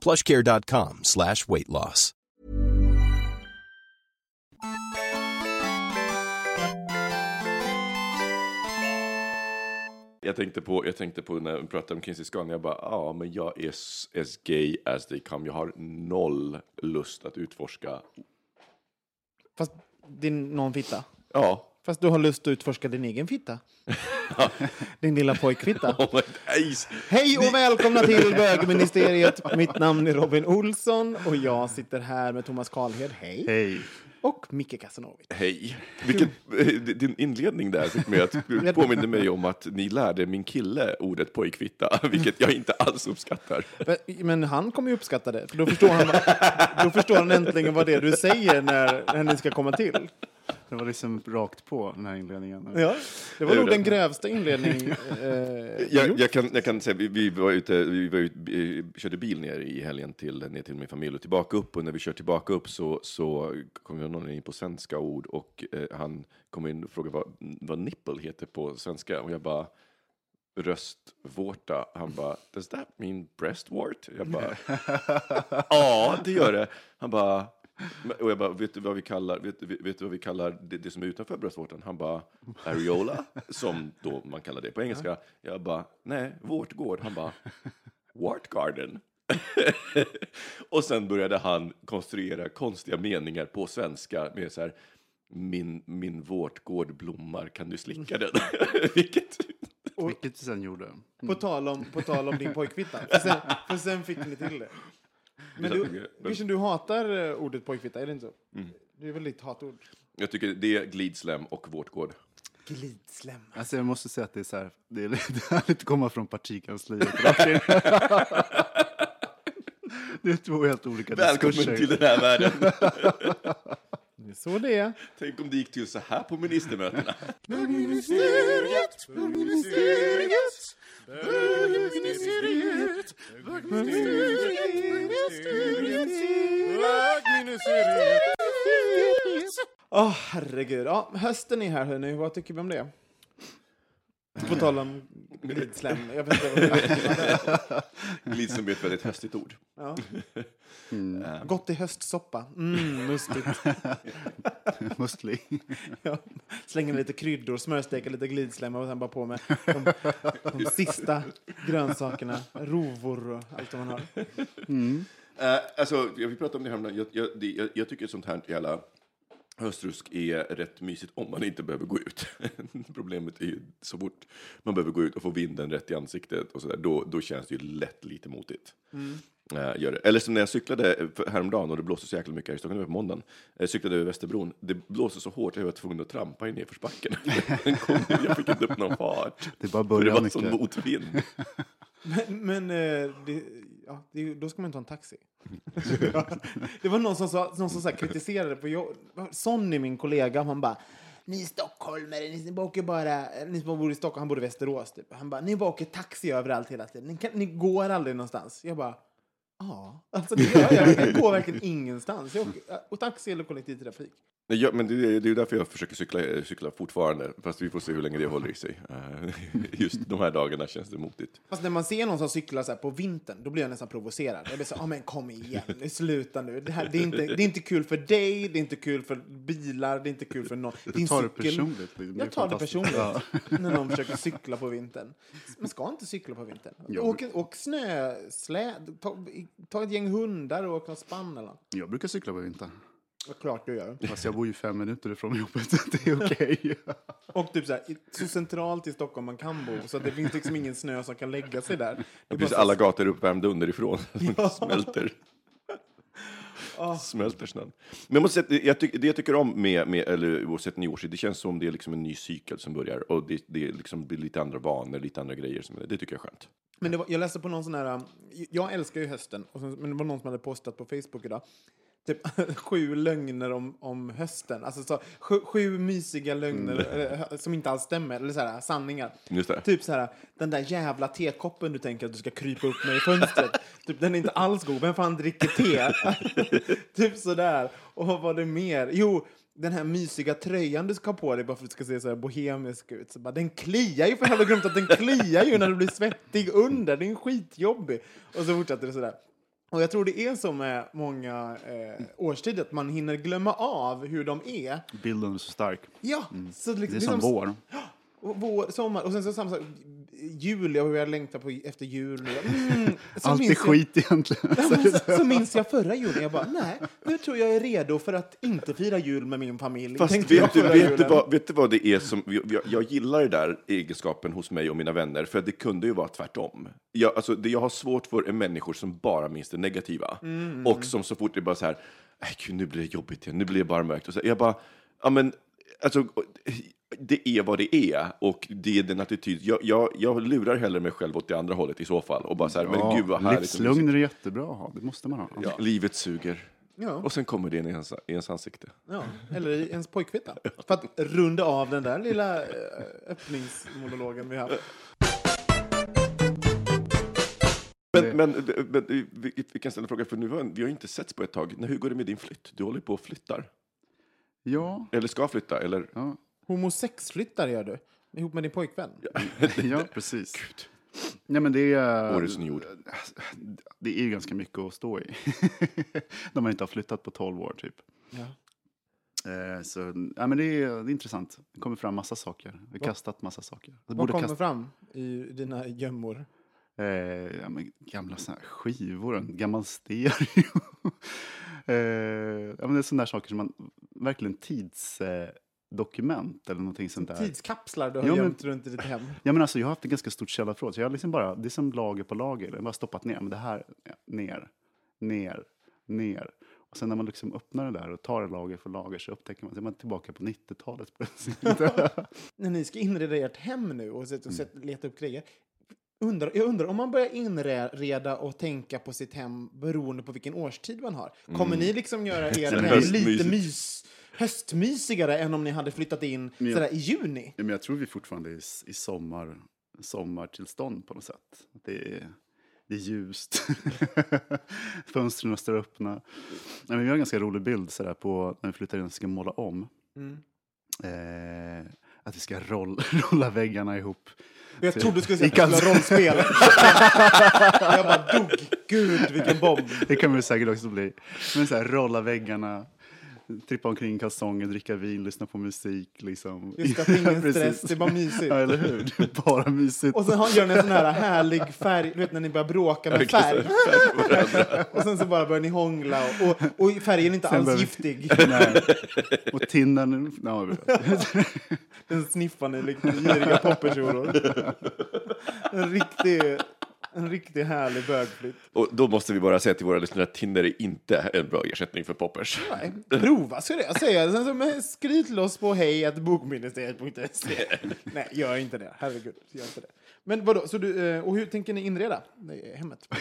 plushcare.com slash weight loss. Jag tänkte på, jag tänkte på när vi pratade om Kinsey Scan, jag bara, ja, men jag är as gay as they come. Jag har noll lust att utforska. Fast din någon fitta. Ja. Fast du har lust att utforska din egen fitta. din lilla pojkfitta. Oh. Hej och välkomna till bögministeriet. Mitt namn är Robin Olsson och jag sitter här med Thomas Karlhed. Hej. Hej. Och Micke Casanovic. Hej. Vilken, din inledning där fick mig att påminner mig om att ni lärde min kille ordet pojkfitta, vilket jag inte alls uppskattar. Men han kommer ju uppskatta det. För då, förstår han, då förstår han äntligen vad det är du säger när, när ni ska komma till. Det var liksom rakt på den här inledningen. Ja, det var nog den grövsta inledning eh, Jag, jag, kan, jag kan säga, vi, vi var ute, vi var ute, vi körde bil ner i helgen till, ner till min familj och tillbaka upp. Och när vi kör tillbaka upp så, så kom jag någon in på svenska ord och eh, han kom in och frågade vad, vad nipple heter på svenska. Och jag bara, bröstvårta. Han bara, does that mean breastwort? Jag bara, ja, det gör det. Han bara, och jag bara, vet du vad vi kallar, vet, vet, vet du vad vi kallar det, det som är utanför bröstvårtan? Han bara, areola, som då man kallar det på engelska. Jag bara, nej, vårtgård. Han bara, wart garden. och sen började han konstruera konstiga meningar på svenska med så här, min, min vårtgård blommar, kan du slicka den? Vilket... Vilket du sen gjorde. På tal om, på tal om din pojkfitta. För sen, för sen fick ni till det. Men du, Christian, du hatar eh, ordet pojkfitta, är det inte så? Det är väl ditt hatord? Jag tycker det är glidslem och vårtgård. Glidslem. Alltså jag måste säga att det är så här, det är lite härligt att komma från partikansliet. det är två helt olika Välkommen diskurser. till den här världen. Det är så det är. Tänk om det gick till så här på ministermötena. Högministeriet, högministeriet, högministeriet... Åh, oh, herregud. Ja, hösten är här, hörni. Vad tycker vi om det? På tal om glidslem. Jag vet inte vad det är. Glidslem är ett väldigt höstigt ord. Ja. Gott i höstsoppa. Mm, mustigt. Mustlig. Ja. Slänger lite kryddor, smörsteker lite glidslem och sen bara på med de, de sista grönsakerna. Rovor och allt vad man har. Uh, alltså, jag vill prata om det här. Jag, jag, jag, jag tycker sånt här jävla höstrusk är rätt mysigt om man inte behöver gå ut. Problemet är ju så fort man behöver gå ut och få vinden rätt i ansiktet och så där, då, då känns det ju lätt lite motigt. Eh, gör det. Eller som när jag cyklade för- häromdagen och det blåste så jäkla mycket här i Stockholm, det var på måndagen. Jag cyklade över Västerbron. Det blåste så hårt att jag var tvungen att trampa i nedförsbacken. Den kom- jag fick inte upp någon fart. Det är bara För det var sån motvind. Men, men eh, det, ja, det, då ska man ta en taxi. det var någon som, sa, någon som så kritiserade på jobb. Sonny, min kollega, han bara ni stockholmare, ni åker bara, ni som bor i Stockholm, han bor i Västerås typ. Han bara, ni bara åker taxi överallt hela tiden. Ni, kan, ni går aldrig någonstans. Jag bara, ja, alltså det gör jag. Jag går verkligen ingenstans. Jag åker, och taxi eller kollektivtrafik. Nej, Ja, men det är det är därför jag försöker cykla, cykla fortfarande, fast vi får se hur länge det håller i sig. Eh, Just de här dagarna känns det motigt. Fast när man ser någon som cyklar så här på vintern, då blir jag nästan provocerad. Jag blir så, ah, men kom igen, sluta nu. Det, här, det, är inte, det är inte kul för dig, det är inte kul för bilar, det är inte kul för någon. Du tar det cykel- personligt. liksom. Det Jag tar det personligt när någon försöker cykla på vintern. Man ska inte cykla på vintern. Åk, åk snösläd, ta, ta ett gäng hundar och åk något spann eller något. Jag brukar cykla på vintern. Vad klart du gör. Fast jag bor ju fem minuter ifrån jobbet. Det är okej. Och typ så, här, i- så centralt i Stockholm man kan bo, så att det finns liksom ingen snö som kan lägga sig där. Det är Precis, bara så- alla gator är uppvärmda underifrån. Smälter. Smälter snön. Men jag måste säga, jag tyck, det jag tycker om med, med eller oavsett nyårstid, det känns som det är liksom en ny cykel som börjar. Och det, det, är liksom, det är lite andra vanor, lite andra grejer. Som, det tycker jag är skönt. Men det var, jag läste på någon sån här... um, Jag älskar ju hösten, och sen, men det var någon som hade postat på Facebook idag. Typ sju lögner om, om hösten. Alltså så, sju, sju mysiga lögner eller, som inte alls stämmer, eller så här, sanningar. Det. Typ så här, den där jävla tekoppen du tänker att du ska krypa upp med i fönstret. typ, den är inte alls god. Vem fan dricker te? typ sådär. Och vad var det mer? Jo, den här mysiga tröjan du ska ha på dig bara för att du ska se så här bohemisk ut. Så bara, den kliar ju för helvete glömt att den kliar ju när du blir svettig under. Den är skitjobbig. Och så fortsätter det sådär. Och jag tror det är så med många eh, årstider, att man hinner glömma av hur de är. Bilden är så stark. Ja, så liksom, Det är som vår. Och vår, sommar, och sen så samma sak, jul, jag börjar längta på, efter jul nu. Mm, Allt är jag- skit egentligen. Ja, så, så minns jag förra julen, jag bara, nej, nu tror jag är redo för att inte fira jul med min familj. Fast tänkte vet du, vet, du vad, vet du vad det är som... Jag, jag gillar det där egenskapen hos mig och mina vänner, för det kunde ju vara tvärtom. Jag, alltså, det jag har svårt för är människor som bara minns det negativa. Mm. Och som så fort det är bara så här, "Äh, gud, nu blir det jobbigt igen, nu blir det bara mörkt. Och så, jag bara, ja men, alltså, det är vad det är. Och det är den attityd. Jag, jag, jag lurar hellre mig själv åt det andra hållet i så fall. Och bara så här, men gud vad härligt. och mysigt." Livslugn är jättebra att ha. Det måste man ha. Ja, livet suger. Ja. Och sen kommer det in i ens, i ens ansikte. Ja, eller i ens pojkfitta. För att runda av den där lilla eh, öppningsmonologen vi har. Men, men, men vi, vi kan ställa en fråga, för nu har vi har inte setts på ett tag. Hur går det med din flytt? Du håller på och flyttar. Ja, Eller ska flytta, eller? ja, Homosexflyttar gör du, ihop med din pojkvän. ja precis. Nej, men det är, Årets nyord. det är ju ganska mycket att stå i. När man inte har flyttat på 12 år typ. Ja. Eh, Så ja, men det, är, det är intressant. Det kommer fram massa saker. Vi har kastat massa saker. Jag Vad borde kommer kasta, fram i dina gömmor? eh, ja, men gamla såna här skivor, en gammal stereo. eh, ja, men det är sådana där saker som man verkligen tidsdokument eh, dokument eller någonting sånt där. Tidskapslar du har Ja, men- gömt runt i ditt hem. Ja, men alltså, jag har haft ett ganska stort källarförråd, så jag har liksom bara, det är som lager på lager. Jag har bara stoppat ner, men det här, ner, ner, ner. Och sen när man liksom öppnar det där och tar lager för lager så upptäcker man att man är tillbaka på 90-talet plötsligt. När ni ska inreda ert hem nu och, sätta- och Mm. sätta- leta upp grejer. Undrar, jag undrar om man börjar inreda och tänka på sitt hem beroende på vilken årstid man har. Kommer ni liksom göra Mm. hem lite mys, höstmysigare än om ni hade flyttat in Men jag- sådär i juni? Ja, men jag tror vi fortfarande är i, i sommar, sommartillstånd på något sätt. Det är, det är ljust. Fönstren står öppna. Nej, men vi har en ganska rolig bild sådär, på när vi flyttar in och ska måla om. Mm. Eh, att vi ska roll, rolla väggarna ihop. Jag trodde du skulle säga att skulle rollspel. jag bara dog. Gud, vilken bomb. Det kan det säkert också bli. Men så här, rolla väggarna, trippa omkring i kalsonger, dricka vin, lyssna på musik. Liksom. Just det, ingen Precis. stress, det är bara mysigt. Ja, eller hur? Det är bara mysigt. Och sen gör ni en sån här härlig färg, du vet när ni börjar bråka med färg. och sen så bara börjar ni hångla och, och, och färgen är inte Sen alls börjar vi- giftig. Nej. Och tinnen, vet. Den sniffar ni likt giriga poppertjoror. En riktig, en riktig härlig bögflytt. Och då måste vi bara säga till våra lyssnare att Tinder är inte en bra ersättning för poppers. Nej, prova ska jag säga. Sen så skryt loss på hej.bokministeriet.se. Nej, gör inte det. Herregud, gör inte det. Men vadå, så du, eh, och hur tänker ni inreda det hemmet? Ja,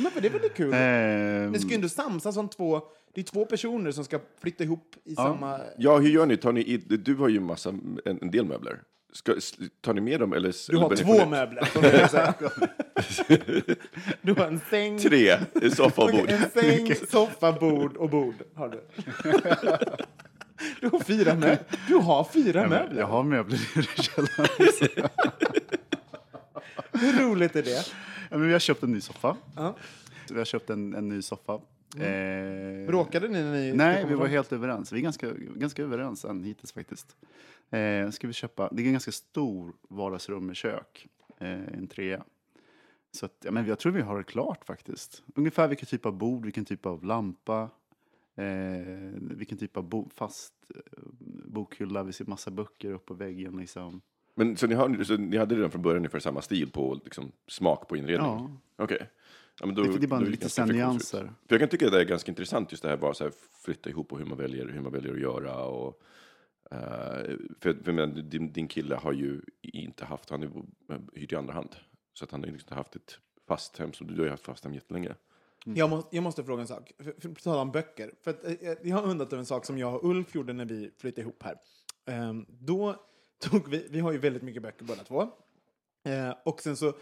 men för det är väl kul? Ehm, Ni ska ju ändå samsas som två, det är två personer som ska flytta ihop i samma... Ja, hur gör ni? Tar ni i, du har ju massa, en, en del möbler. Ska, tar ni med dem? Eller, Du har eller två ni möbler. Du har en säng, Tre, soffa och bord. en säng, soffa, bord och bord. Har du. Du har fyra möbler. Du har fyra Ja, möbler. Jag har möbler i källaren. Hur roligt är det? Ja, men vi har köpt en ny soffa. Ja. Vi har köpt en, en ny soffa. Eh, Bråkade ni när ni Nej, vi var fram? helt överens. Vi är ganska, ganska överens än hittills faktiskt. Eh, ska vi köpa, det är en ganska stor vardagsrum med kök, eh, en trea. Så att, ja, men jag tror vi har det klart faktiskt. Ungefär vilken typ av bord, vilken typ av lampa, eh, vilken typ av bo, fast eh, bokhylla. Vi ser massa böcker upp på väggen liksom. Men så ni, har, så ni hade redan från början ungefär samma stil på liksom, smak på inredning? Ja. Okej. Ja, men då, Det, det är bara då lite sen nyanser. För jag kan tycka att det är ganska intressant just det här bara så här flytta ihop och hur man väljer, hur man väljer att göra. Och, eh, för för men, din, din kille har ju inte haft, han är hyrt i andra hand. Så att han har ju liksom inte haft ett fast hem som du, har ju haft fast hem jättelänge. Jag, måste, jag måste fråga en sak. För, för, på tal om böcker. För att, eh, jag har undrat över en sak som jag och Ulf gjorde när vi flyttade ihop här. Ehm, då tog vi, vi har ju väldigt mycket böcker båda två. Eh, och sen så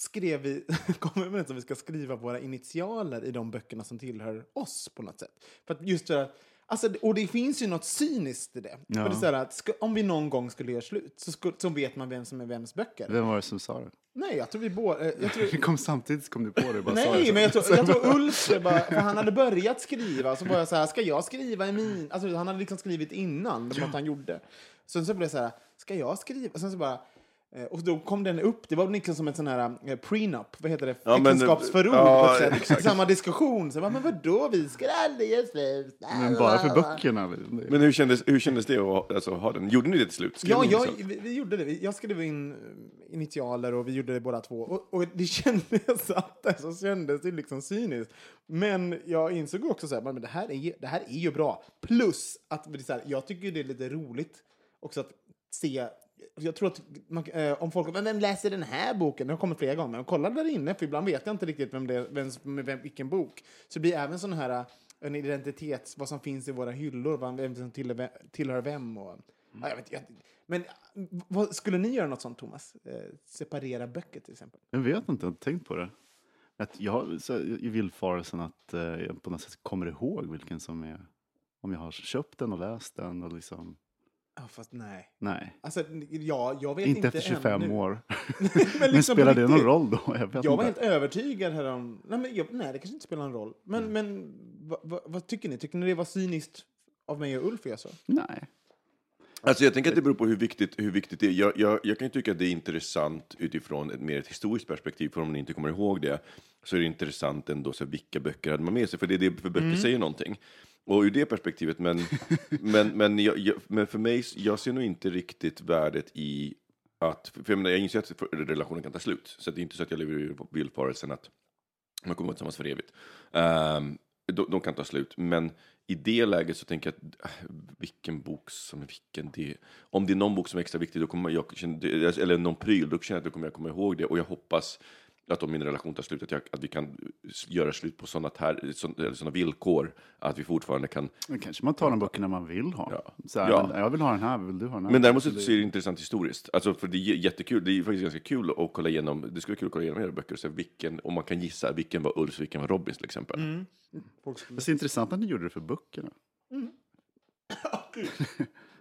skrev vi, kom överens om att vi ska skriva våra initialer i de böckerna som tillhör oss på något sätt. För att just det, alltså, och det finns ju något cyniskt i det. Ja. För det är att ska, om vi någon gång skulle göra slut så, sku, så vet man vem som är vems böcker. Vem var det som sa det? Nej, jag tror vi båda... eh, Jag tror, kom samtidigt kom du på det. Bara det Nej, men jag tror, jag tror Ulf, det bara, för han hade börjat skriva, så var jag så här, ska jag skriva i min... Alltså han hade liksom skrivit innan, det något han gjorde. Sen så blev jag så här, ska jag skriva? Och sen så bara, och då kom den upp, det var liksom som en sån här eh, prenup, vad heter det, Ja, äktenskapsförord. ja. Samma diskussion, så jag bara, men vadå, vi ska aldrig göra slut. Men bara för böckerna. Men hur kändes, hur kändes det att alltså, ha den? Gjorde ni det till slut? Skrev Ja, jag, vi, vi gjorde det. Jag skrev in eh, initialer och vi gjorde det båda två. Och, och det kändes, satt där så kändes det liksom cyniskt. Men jag insåg också så här, men det här är, ju- det här är ju bra. Plus att det så här, jag tycker det är lite roligt också att se jag tror att man, eh, om folk men vem läser den här boken? Det har kommit flera gånger. Men kolla där inne, för ibland vet jag inte riktigt vem det är, vem, som- vem, vilken bok. Så det blir även sån här eh, en identitet, vad som finns i våra hyllor, vem som tillhör, tillhör vem. Och, ja, jag vet, jag, men eh, vad, skulle ni göra något sånt, Thomas? Eh, separera böcker till exempel? Jag vet inte, jag har tänkt på det. Att jag så, i villfarelsen att eh, jag på något sätt kommer ihåg vilken som är... Om jag har köpt den och läst den och liksom... Ja, fast nej. Nej, Alltså, ja, jag vet inte, inte efter 25 ännu. år. men, Men liksom spelar på det någon roll då? Jag vet Jag var inte. helt övertygad här om... Nej, men jag, nej, det kanske inte spelar någon roll. Men, Mm. men vad, vad, vad tycker ni? Tycker ni det var cyniskt av mig och Ulf att göra så? Nej. Alltså jag tänker att det beror på hur viktigt, hur viktigt det är. Jag, jag, jag kan ju tycka att det är intressant utifrån ett mer ett historiskt perspektiv, för om ni inte kommer ihåg det, så är det intressant ändå så vilka böcker hade man med sig, för det är det, för böcker säger någonting. Och ur det perspektivet, men, men, men, jag, jag, men för mig, jag ser nog inte riktigt värdet i att, för jag, menar, jag inser att relationen kan ta slut, så det är inte så att jag lever i villfarelsen att man kommer vara tillsammans för evigt. Um, de, de kan ta slut, men i det läget så tänker jag att äh, vilken bok som vilken det Om det är någon bok som är extra viktig, då kommer jag, eller någon pryl, då känner jag att då kommer jag komma ihåg det. Och jag hoppas att om min relation tar slut, att, jag, att vi kan göra slut på sådana, här, sådana, sådana villkor, att vi fortfarande kan Men kanske man tar de böckerna man vill ha. Ja. Så här, Ja. Jag vill ha den här, vill du ha den här? Men däremot så är det intressant historiskt. Alltså för det är jättekul, det är faktiskt ganska kul att kolla igenom, det skulle vara kul att kolla igenom era böcker och se vilken, om man kan gissa, vilken var Ulfs, vilken var Robins till exempel. Skulle... Det är intressant att ni gjorde det för böckerna.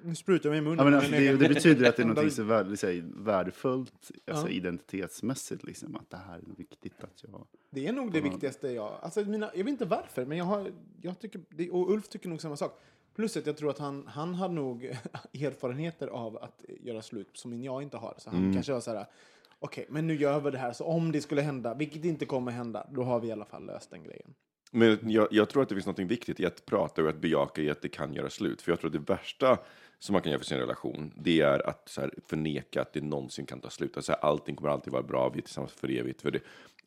Nu sprutar jag mig i munnen. Ja, men alltså, det, det betyder att det är något så värde, här, värdefullt alltså, Ja. identitetsmässigt. Liksom, att det här är viktigt att jag... Det är nog det viktigaste jag... Alltså mina, jag vet inte varför, men jag har... Jag tycker, det, och Ulf tycker nog samma sak. Plus att jag tror att han, han har nog erfarenheter av att göra slut som jag inte har. Så han Mm. kanske var så här... Okej, men nu gör vi det här, så om det skulle hända, vilket inte kommer hända, då har vi i alla fall löst den grejen. Men jag, jag tror att det finns något viktigt i att prata och att bejaka i att det kan göra slut. För jag tror att det värsta som man kan göra för sin relation, det är att så här, förneka att det någonsin kan ta slut. Alltså, allting kommer alltid vara bra, vi är tillsammans för evigt. För det,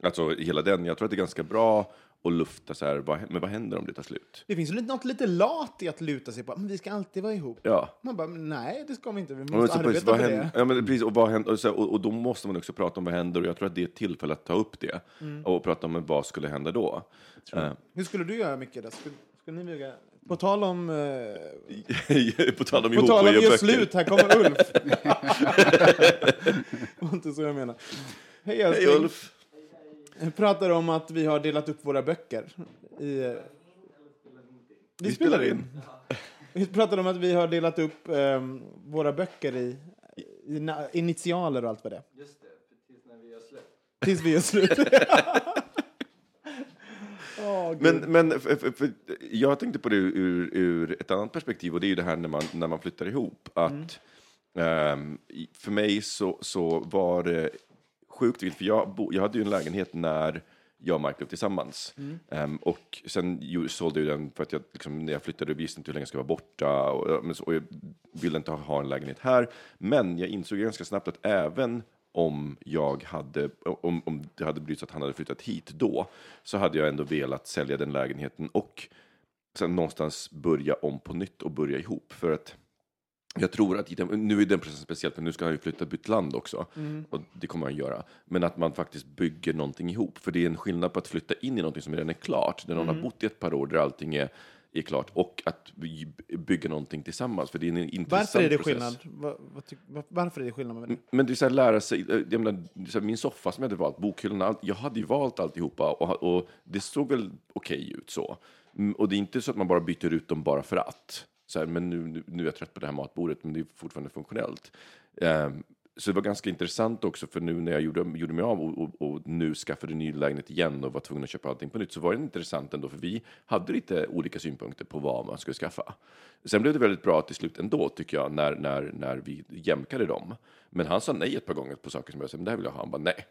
alltså, hela den, jag tror att det är ganska bra att lufta så här, vad, men vad händer om det tar slut? Det finns något lite lat i att luta sig på men vi ska alltid vara ihop. Ja. Man bara, nej, det ska vi inte. Vi måste precis, arbeta vad händer, det. ja, men precis, och, vad händer, och, så, och, och då måste man också prata om vad händer och jag tror att det är ett tillfälle att ta upp det Mm. och prata om vad skulle hända då. Eh, Hur skulle du göra, Micke? då? Skulle, skulle ni vilja... På tal om... Eh, på tal om på tal om gör slut, här kommer Ulf. det var inte så jag menar. Hej Hej. Ulf! Vi pratar om att vi har delat upp våra böcker. I, vi, Vi spelar in. in. Vi pratade om att vi har delat upp ehm, våra böcker i, i initialer och allt vad det är. Just det, tills när vi har släppt. Tills vi gör slut. Gud. Men, men för, för, för, jag tänkte på det ur, ur ett annat perspektiv och det är ju det här när man, när man flyttar ihop. Att, ehm, i- för mig så, så var det sjukt viktigt, för jag, bo, jag hade ju en lägenhet när jag och Mark blev tillsammans. Ehm, och sen ju, sålde jag den för att jag, liksom, när jag flyttade visste inte hur länge jag skulle vara borta. Och, och jag ville inte ha, ha en lägenhet här. Men jag insåg ganska snabbt att även om jag hade, om, om det hade blivit så att han hade flyttat hit då, så hade jag ändå velat sälja den lägenheten och sen någonstans börja om på nytt och börja ihop. För att jag tror att, nu är den processen speciellt, för nu ska han ju flytta bytt land också. Och det kommer han göra. Men att man faktiskt bygger någonting ihop. För det är en skillnad på att flytta in i någonting som redan är klart, där någon har bott i ett par år, där allting är, är klart, och att by- bygga någonting tillsammans. För det är en intressant Varför är det process. skillnad? Va, vad tyck- va, varför är det skillnad med det? Men det är så här, lära sig, eh, jag menar, min soffa som jag hade valt, bokhyllan, jag hade ju valt alltihopa och, och det såg väl okej ut så. Och det är inte så att man bara byter ut dem bara för att. Så här, men nu, nu, nu är jag trött på det här matbordet, men det är fortfarande funktionellt. Ehm, så det var ganska intressant också, för nu när jag gjorde, gjorde mig av och, och, och nu skaffade ny lägenhet igen och var tvungen att köpa allting på nytt, så var det intressant ändå, för vi hade lite olika synpunkter på vad man skulle skaffa. Sen blev det väldigt bra till slut ändå, tycker jag, när, när, när vi jämkade dem. Men han sa nej ett par gånger på saker som jag sa, men det här vill jag ha. Han bara nej.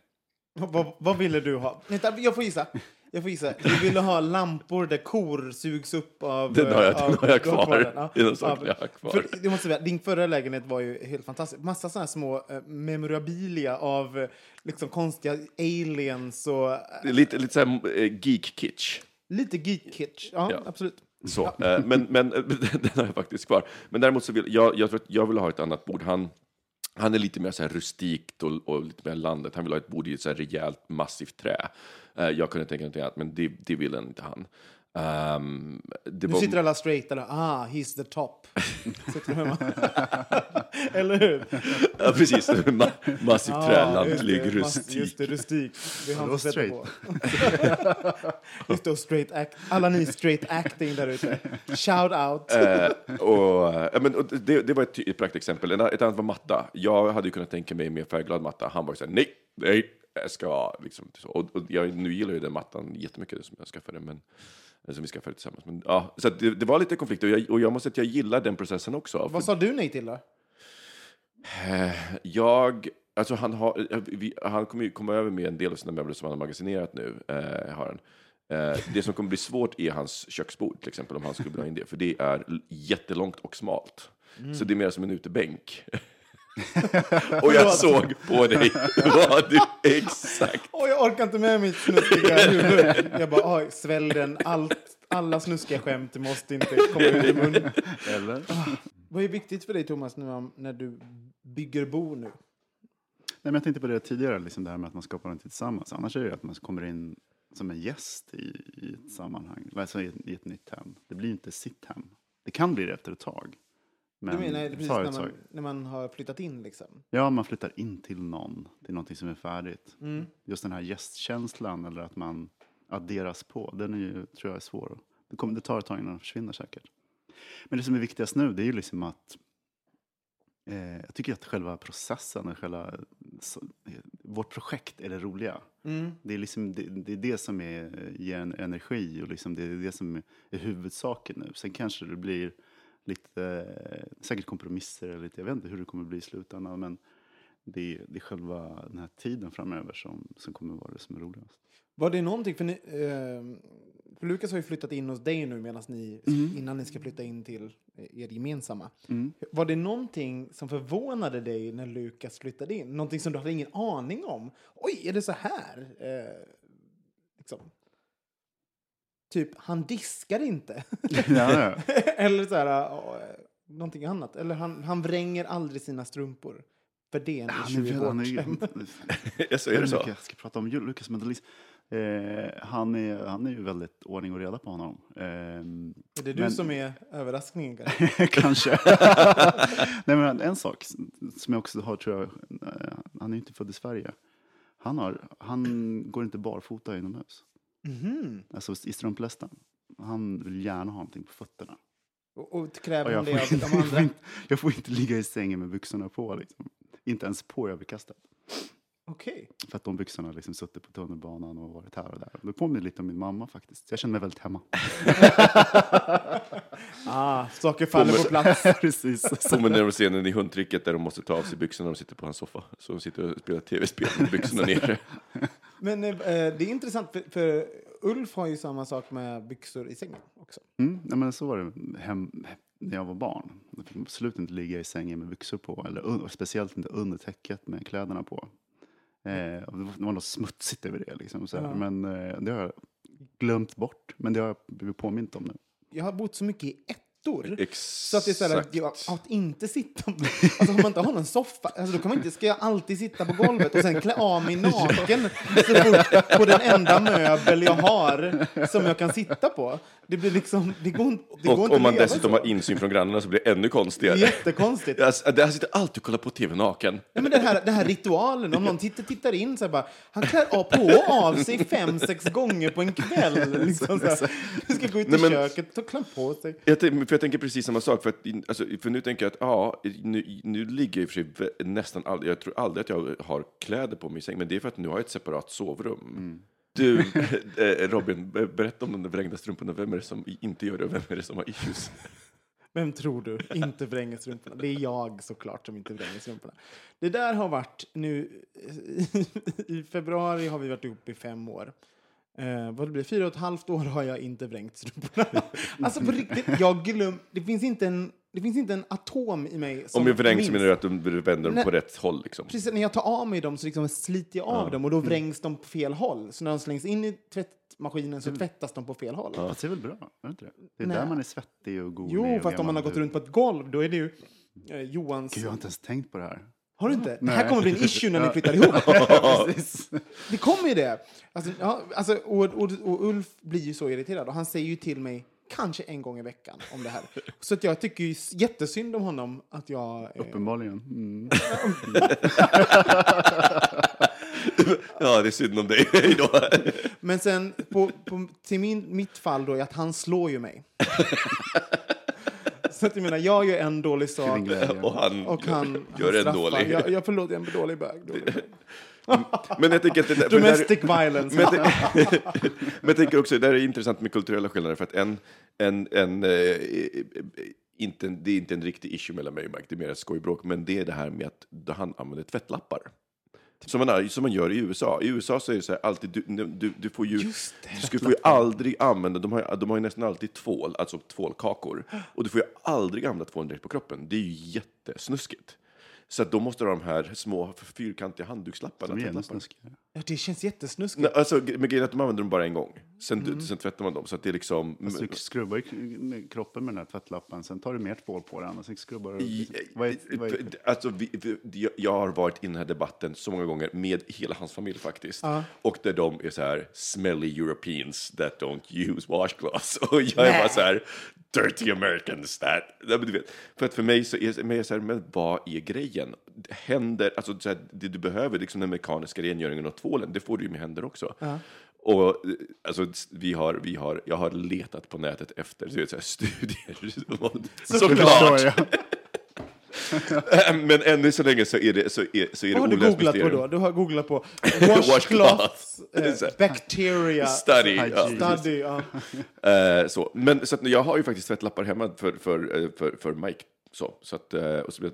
Vad, vad ville du ha? Vänta, jag får gissa. Jag får gissa. Du ville ha lampor där kor sugs upp av... Den har jag- av- den har jag kvar. den, ja. Det är sak Ja, jag har kvar. För, jag måste säga, din förra lägenhet var ju helt fantastisk. Massa sådana små eh, memorabilia av eh, liksom konstiga aliens och... eh, Lite, lite så här eh, geek-kitsch. lite geek-kitsch. Ja, Ja. absolut. Så, eh, men, men eh, den har jag faktiskt kvar. Men däremot så vill jag, jag tror att jag vill ha ett annat bord. Han, han är lite mer så här rustikt och, och lite mer landet. Han vill ha ett bord i ett så här rejält, massivt trä. Eh, jag kunde tänka mig någonting annat, men det, det vill inte han. Det Nu var- sitter alla straighta där. Ah, he's the top. Eller hur? Ja, precis. Ma- massivt trä, Ah, just det, mass- rustik. Just det, rustik. Det har han sett straight? på. just det, straight act. Alla ni straight acting där ute. Shout out. Eh, och, ja, men, och det, det var ett, ett praktexempel. En- Ett annat var matta. Jag hade ju kunnat tänka mig mer färgglad matta. Han var ju såhär, nej, nej, jag ska liksom. Så. Och, och jag, nu gillar ju den mattan jättemycket som jag skaffade, men som vi skaffade tillsammans. Men, ja, så det, det var lite konflikter och jag, och jag måste säga att jag gillar den processen också. Vad sa du nej till då? Eh, Jag, alltså han, har, eh, vi, han kommer ju komma över med en del av sina möbler som han har magasinerat nu. Eh, har han. Eh, det som kommer bli svårt är hans köksbord, till exempel, om han skulle vilja in det. För det är jättelångt och smalt. Så det är mer som en utebänk. och jag såg på dig vad du exakt... Åh, jag orkar inte med mitt snuskiga huvud. Jag bara, oj, svälj den. Allt, alla snuskiga skämt måste inte komma ut i mun. Eller? Vad är viktigt för dig, Thomas, nu, när du bygger bo nu? Nej, men jag tänkte på det tidigare, liksom det här med att man skapar någonting tillsammans. Annars är det ju att man kommer in som en gäst i, i ett sammanhang, alltså i, ett- i ett nytt hem. Det blir inte sitt hem. Det kan bli det efter ett tag. Men Du menar precis när man, när man har flyttat in liksom? Ja, man flyttar in till någon, till någonting som är färdigt. Mm. Just den här gästkänslan eller att man adderas på, den är ju, tror jag är svår. Det, kommer, det tar ett tag innan den försvinner säkert. Men det som är viktigast nu, det är ju liksom att eh, jag tycker att själva processen, och själva, så, vårt projekt är det roliga. Mm. Det är, liksom, det, det är det som är, ger en energi och liksom det är det som är huvudsaken nu. Sen kanske det blir lite, eh, säkert kompromisser eller lite, jag vet inte hur det kommer bli i slutändan. Men det, är- det är själva den här tiden framöver som, som kommer vara det som är roligast. Var det någonting, för, ni, eh, för Lukas har ju flyttat in hos dig nu medan ni, innan ni ska flytta in till eh, er gemensamma. Var det någonting som förvånade dig när Lukas flyttade in? Någonting som du hade ingen aning om? Oj, är det så här? Eh, liksom. Typ, han diskar inte. ja, ja. Eller så här, eh, någonting annat. Eller han, han vränger aldrig sina strumpor. För det är en hem. Alltså, Jag inte så? jag ska prata om Lukas Mendelis. Eh, han, är, han är ju väldigt ordning och reda på honom. Ehm, Är det du Men- som är överraskningen kanske? Kanske. Nej, men en sak som jag också har, tror jag, eh, han är ju inte född i Sverige. Han, har, han går inte barfota inomhus. Mhm. Alltså i strumplästen. Han vill gärna ha någonting på fötterna. Och, och kräver jag, det får av inte, de andra? jag får inte ligga i sängen med byxorna på. Liksom. Inte ens på överkastet. Okej. För att de byxorna har liksom suttit på tunnelbanan och varit här och där. Det påminner lite om min mamma faktiskt. Jag känner mig väldigt hemma. Ah, saker faller på plats. Precis. Påminner om scenen i hundtricket där de måste ta av sig byxorna när de sitter på hans soffa. Så de sitter och spelar tv-spel med byxorna nere. Men eh, det är intressant, för, för Ulf har ju samma sak med byxor i sängen också. Mm, nej, men så var det hem, när jag var barn. Jag fick absolut inte ligga i sängen med byxor på. Eller speciellt inte under täcket med kläderna på. Eh, det, var, något smutsigt över det. Liksom, så. Ja. Men eh, det har jag glömt bort. Men det har jag blivit påmint om nu. Jag har bott så mycket i ettor. Exakt. Så att det är så här, att, jag, att inte sitta... Alltså om man inte har någon soffa, alltså då kan man inte, ska jag alltid sitta på golvet och sen klä av mig naken så fort på den enda möbel jag har som jag kan sitta på. Det blir liksom, det går, det går Och om man dessutom så. har insyn från grannarna så blir det ännu konstigare. Jättekonstigt. Det här sitter alltid och kollar på tv naken. Ja, men den, här, den här ritualen, om någon tittar, tittar in så här bara, han klär av, på och av sig fem, sex gånger på en kväll. Liksom så här. Du ska gå ut i Nej, men- köket och klä på sig. Jag, för jag tänker precis samma sak. För, att, alltså, för nu tänker jag att ja, nu, nu ligger jag i och för sig nästan aldrig, jag tror aldrig att jag har kläder på mig i säng, men det är för att nu har jag ett separat sovrum. Du, eh, Robin, be- berätta om de där vrängda strumporna. Vem är det som inte gör det och vem är det som har issues? Vem tror du inte vränger strumporna? Det är jag såklart som inte vränger strumporna. Det där har varit nu... I februari har vi varit ihop i fem år. Eh, vad det blir, fyra och ett halvt år har jag inte vrängt strumporna. alltså på riktigt, jag glöm, det finns inte en, det finns inte en atom i mig som Om jag vrängs minns. så menar du att du vänder dem Nej. på rätt håll? Liksom. Precis, när jag tar av mig dem så liksom sliter jag av dem och då vrängs de på fel håll. Så när de slängs in i tvättmaskinen så tvättas de på fel håll. Fast det är väl bra? Är det, inte det? det är Nej. där man är svettig och god. Jo, fast om man har gått runt på ett golv, då är det ju eh, Johans... Gud, jag har inte ens tänkt på det här. Har du inte? Det här kommer bli en issue när ni flyttar ihop. Det kommer ju det. Alltså, ja, alltså, och, och, och Ulf blir ju så irriterad och han säger ju till mig kanske en gång i veckan om det här. Så att jag tycker ju jättesynd om honom att jag... Eh, Uppenbarligen. Mm. Ja, det är synd om dig. Då. men sen på, på, till min, mitt fall då är att han slår ju mig. så att jag menar, jag gör en dålig sak. Och han, och han, gör han en dålig. Jag, jag förlåt, jag är en dålig bög. Men jag tänker att det där, för där- Domestic violence. Men men jag tänker också, det här är intressant med kulturella skillnader, för att en, en, en eh, inte, det är inte en riktig issue mellan mig och Mike, det är mer ett skojbråk, men det är det här med att han använder tvättlappar. Som man, är- som man gör i USA. I USA så är det så här, alltid, du, du, du får ju, det. du ska får ju aldrig använda, de har, ju- de har ju nästan alltid tvål, alltså tvålkakor. Och du får ju aldrig använda tvålen direkt på kroppen. Det är ju jättesnuskigt. Så att då måste de här små fyrkantiga handdukslapparna, De är. Ja, det känns jättesnuskigt. Nej, alltså, men grejen är att de använder dem bara en gång. Sen, sen tvättar man dem. Så att det är liksom... Alltså, du skrubbar ju kroppen med den här tvättlappen, sen tar du mer tvål på den och sen skrubbar du. I, Vad är, vad är, alltså, vi, vi, jag- har varit i den här debatten så många gånger med hela hans familj faktiskt. Och där de är så här, smelly Europeans that don't use washcloths. Och jag är bara så här, dirty Americans that... Du vet, för att för mig så är men jag så här, men vad är grejen? Händer, alltså så här, det du behöver, liksom den mekaniska rengöringen och tvålen, det får du ju med händer också. Och eh, alltså, vi har, vi har, jag har letat på nätet efter så, så här, studier. Såklart! Men ännu så länge så är det, så är, så är det Vad har du googlat på då? Du har googlat på Washcloth. washcloths, eh, bacteria, Study. Ja, study. Ja. Eh, så. Men så att, jag har ju faktiskt tvättlappar hemma för, för, för, för Mike. Så, så att, och så,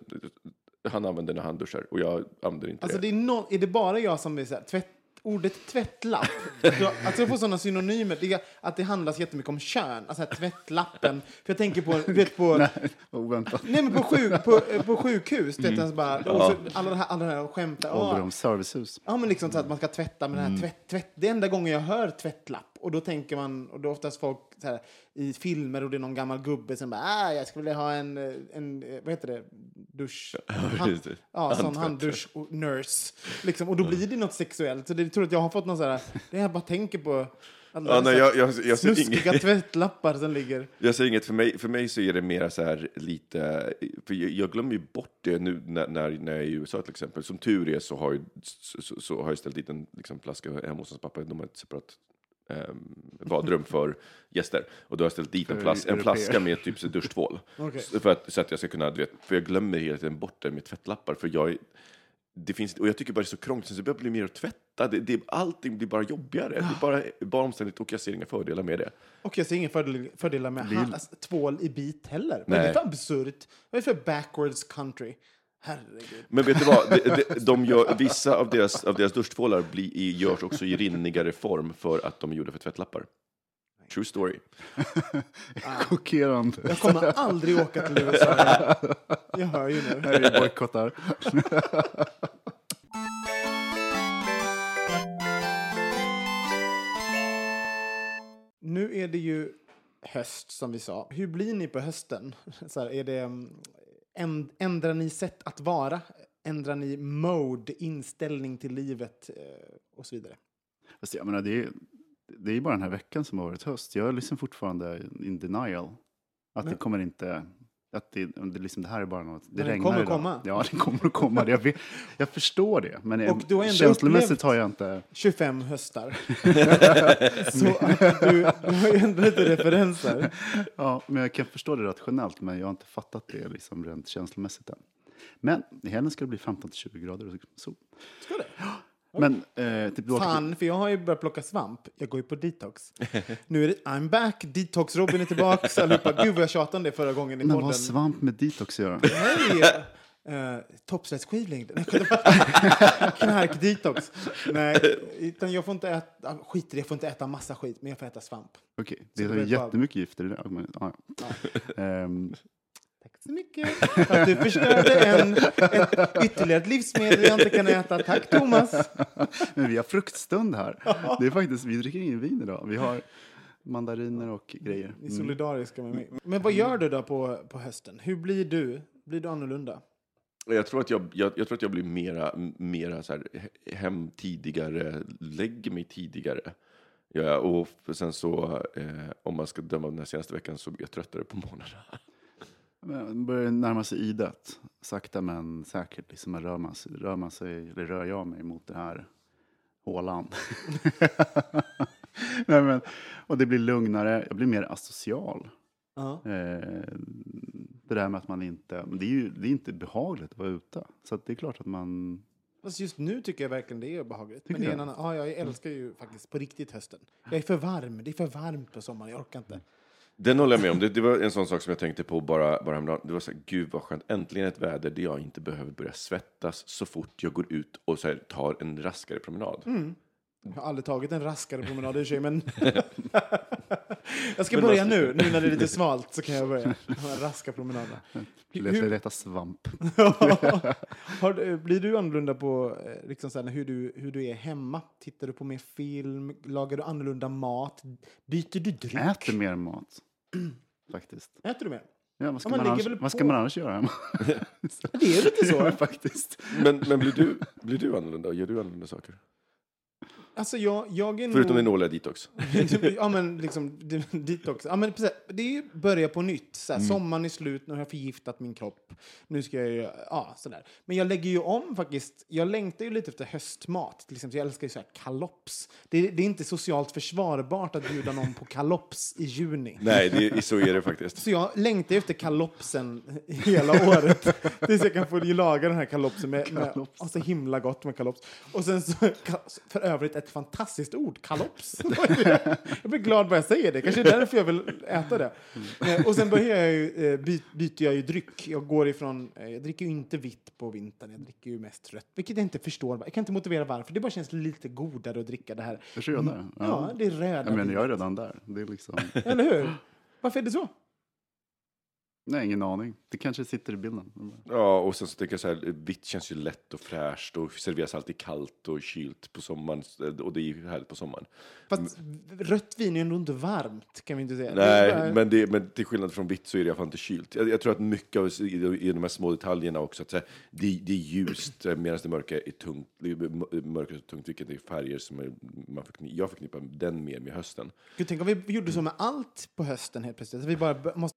han använder när han duschar och jag använder inte Alltså det. det är, no, är det bara jag som är så här, tvätt, ordet tvättlapp? jag, alltså jag får sådana synonymer, det att det handlas jättemycket om kön. Alltså här, tvättlappen. För jag tänker på, vet på... Nej. Oväntat. men på, sjuk, på, eh, på sjukhus, vet, Mm. alltså bara, så, alla, det här, alla det här skämtar. Ja, Ålderdoms servicehus. Ja, men liksom så att man ska tvätta med den här tvätt, tvätt. Det är enda gången jag hör tvättlapp. Och då tänker man, och då oftast folk här, i filmer och det är någon gammal gubbe som bara, ah, jag skulle vilja ha en, eh, en eh, vad heter det, dusch. Hand, ja, sån handdusch och nurse. Liksom, och då blir det något sexuellt. Så det jag tror att jag har fått någon så här, det jag bara tänker på. Alla Ja, nej, jag, jag, jag, snuskiga inget, tvättlappar som ligger. jag ser inget. För mig, för mig så är det mera så här lite... För jag, jag glömmer ju bort det nu när, när, när jag är i USA till exempel. Som tur är så har, så, så, så har jag ställt dit en liksom, flaska hemma hos hans pappa. De har ett separat ehm, badrum för gäster. Och då har jag ställt dit en, flas en flaska med typ så duschtvål. Så, för att, så att jag ska kunna, du vet, för jag glömmer hela tiden bort det med tvättlappar. För jag, är- det finns, och jag tycker bara det är så krångligt, så det börjar bli mer att tvätta. Det, det, allting blir bara jobbigare. Det är bara, bara omständigt och jag ser inga fördelar med det. Och jag ser inga fördel, fördelar med alltså, tvål i bit heller. Vad är det Nej. för absurt? Vad är det för backwards country? Herregud. Men vet du vad? De, de, de gör, vissa av deras, av deras duschtvålar blir, i- görs också i rinnigare form för att de är gjorda för tvättlappar. True story. Chockerande. Jag kommer aldrig åka till USA. Jag hör ju nu. Här är bojkottar. Nu är det ju höst som vi sa. Hur blir ni på hösten? Så här, är det, mm, ändrar ni sätt att vara? Ändrar ni mode, inställning till livet eh, och så vidare? Fast jag menar, det, är, det är bara den här veckan som har varit höst. Jag är liksom fortfarande in denial. Att det Men- kommer inte... Att det, det, liksom, det här är bara något... Det Men regnar kommer idag. komma. Ja, det kommer att komma. Jag, vet, jag förstår det. Men jag, Och du har ändå känslomässigt har jag inte... 25 höstar. så att du, du har ju ändå lite referenser. Ja, men jag kan förstå det rationellt, men jag har inte fattat det liksom rent känslomässigt än. Men i helgen ska det bli 15-20 grader och sol. Ska det? Men eh, typ, du Fan, för jag har ju börjat plocka svamp. Jag går ju på detox. Nu är det I'm back, detox-Robin är tillbaka. Allihopa. Gud vad jag tjatade om det förra gången i Men vad har svamp med detox att göra? Nej! Uh, Toppslättsskivlängd. Nej, Knark-detox. Nej, utan jag får inte äta... Skit i det, jag får inte äta massa skit, men jag får äta svamp. Okej, Så det är blir bara- jättemycket gifter i det. Men, ja. ja. Så mycket för att du förstörde en, ett, ytterligare ett livsmedel jag inte kan äta. Tack Thomas! men vi har fruktstund här. Det är faktiskt, vi dricker ingen vin idag. Vi har mandariner och grejer. Vi är Mm. solidariska med mig. Men vad gör du då på, på hösten? Hur blir du? Blir du annorlunda? Jag tror att jag, jag, jag, tror att jag blir mera, mera så här, he- hem tidigare, lägger mig tidigare. Ja, och sen så, eh, om man ska döma av den här senaste veckan, så blir jag tröttare på morgnarna. Men börjar närma sig idet. Sakta men säkert. Liksom man rör, man sig, rör man sig, eller rör jag mig mot det här hålan. Nej, men, och det blir lugnare. Jag blir mer asocial. Ja. Eh, det där med att man inte... Det är ju det är inte behagligt att vara ute. Så det är klart att man... Fast just nu tycker jag verkligen det är behagligt. Tycker Men det är en annan, ja, jag älskar ju faktiskt på riktigt hösten. Jag är för varm. Det är för varmt på sommaren. Jag orkar inte. Den håller jag med om. Det, det var en sån sak som jag tänkte på bara, bara häromdagen. Det var så här, gud vad skönt. Äntligen ett väder där jag inte behöver börja svettas så fort jag går ut och så här, tar en raskare promenad. Jag har aldrig tagit en raskare promenad i sig, men... jag ska börja nu. Nu när det är lite svalt så kan jag börja. Raska promenaderna. Leta, Hur- leta svamp. Har, du- blir du annorlunda på eh, liksom så här, hur, du, hur du är hemma? Tittar du på mer film? Lagar du annorlunda mat? Byter du dryck? Äter mer mat. Faktiskt. Äter du mer? Ja, vad ska, Ja, man man, annars, vad ska man annars göra hemma? Det är lite så. Ja, faktiskt. Men, men blir, du, blir du annorlunda? Gör du annorlunda saker? Alltså jag, jag är Förutom nog... din årliga detox. ja, men liksom det- detox. Ja, men precis, det är ju börja på nytt. Så här, Sommaren är slut, nu har jag förgiftat min kropp. Nu ska jag ju, ja, sådär. Men jag lägger ju om faktiskt. Jag längtar ju lite efter höstmat. Till exempel, jag älskar ju så här kalops. Det, det är inte socialt försvarbart att bjuda någon på kalops i juni. Nej, det, så är det faktiskt. Så jag längtar ju efter kalopsen hela året. Tills jag kan få laga den här kalopsen med, med Kalops. och så himla gott med kalops. Och sen så, för övrigt ett fantastiskt ord, kalops. Jag blir glad bara jag säger det. Kanske är det därför jag vill äta det. Eh, Och sen börjar jag ju, eh, by, byter jag ju dryck. Jag går ifrån, eh, jag dricker ju inte vitt på vintern. Jag dricker ju mest rött. Vilket jag inte förstår. Jag kan inte motivera varför. Det bara känns lite godare att dricka det här. Jag ser det. Ja, det är röda Ja, men jag är redan där. Det är liksom... Eller hur? Varför är det så? Nej, ingen aning. Det kanske sitter i bilden. Ja, och sen så tänker jag så här, vitt känns ju lätt och fräscht och serveras alltid kallt och kylt på sommaren. Och det är ju härligt på sommaren. Fast rött vin är ju ändå inte varmt, kan vi inte säga. Det Nej, är bara- men, det, men till skillnad från vitt så är det i alla fall inte kylt. Jag, jag tror att mycket av i, i de här små detaljerna också, att så här, det, det är ljust eh, medan det mörka är tungt, det mörkret är tungt, vilket är färger som är, man förkni, jag förknippar den mer med hösten. Gud, tänk om vi gjorde så med allt på hösten helt plötsligt. Att vi bara måste...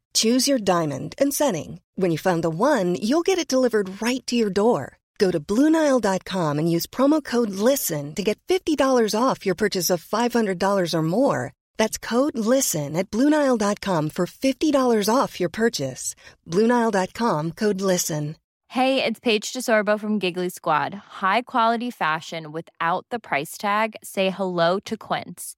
Choose your diamond and setting. When you find the one, you'll get it delivered right to your door. Go to Bluenile.com and use promo code LISTEN to get $50 off your purchase of $500 or more. That's code LISTEN at Bluenile.com for $50 off your purchase. Bluenile.com code LISTEN. Hey, it's Paige DeSorbo from Giggly Squad. High quality fashion without the price tag. Say hello to Quince.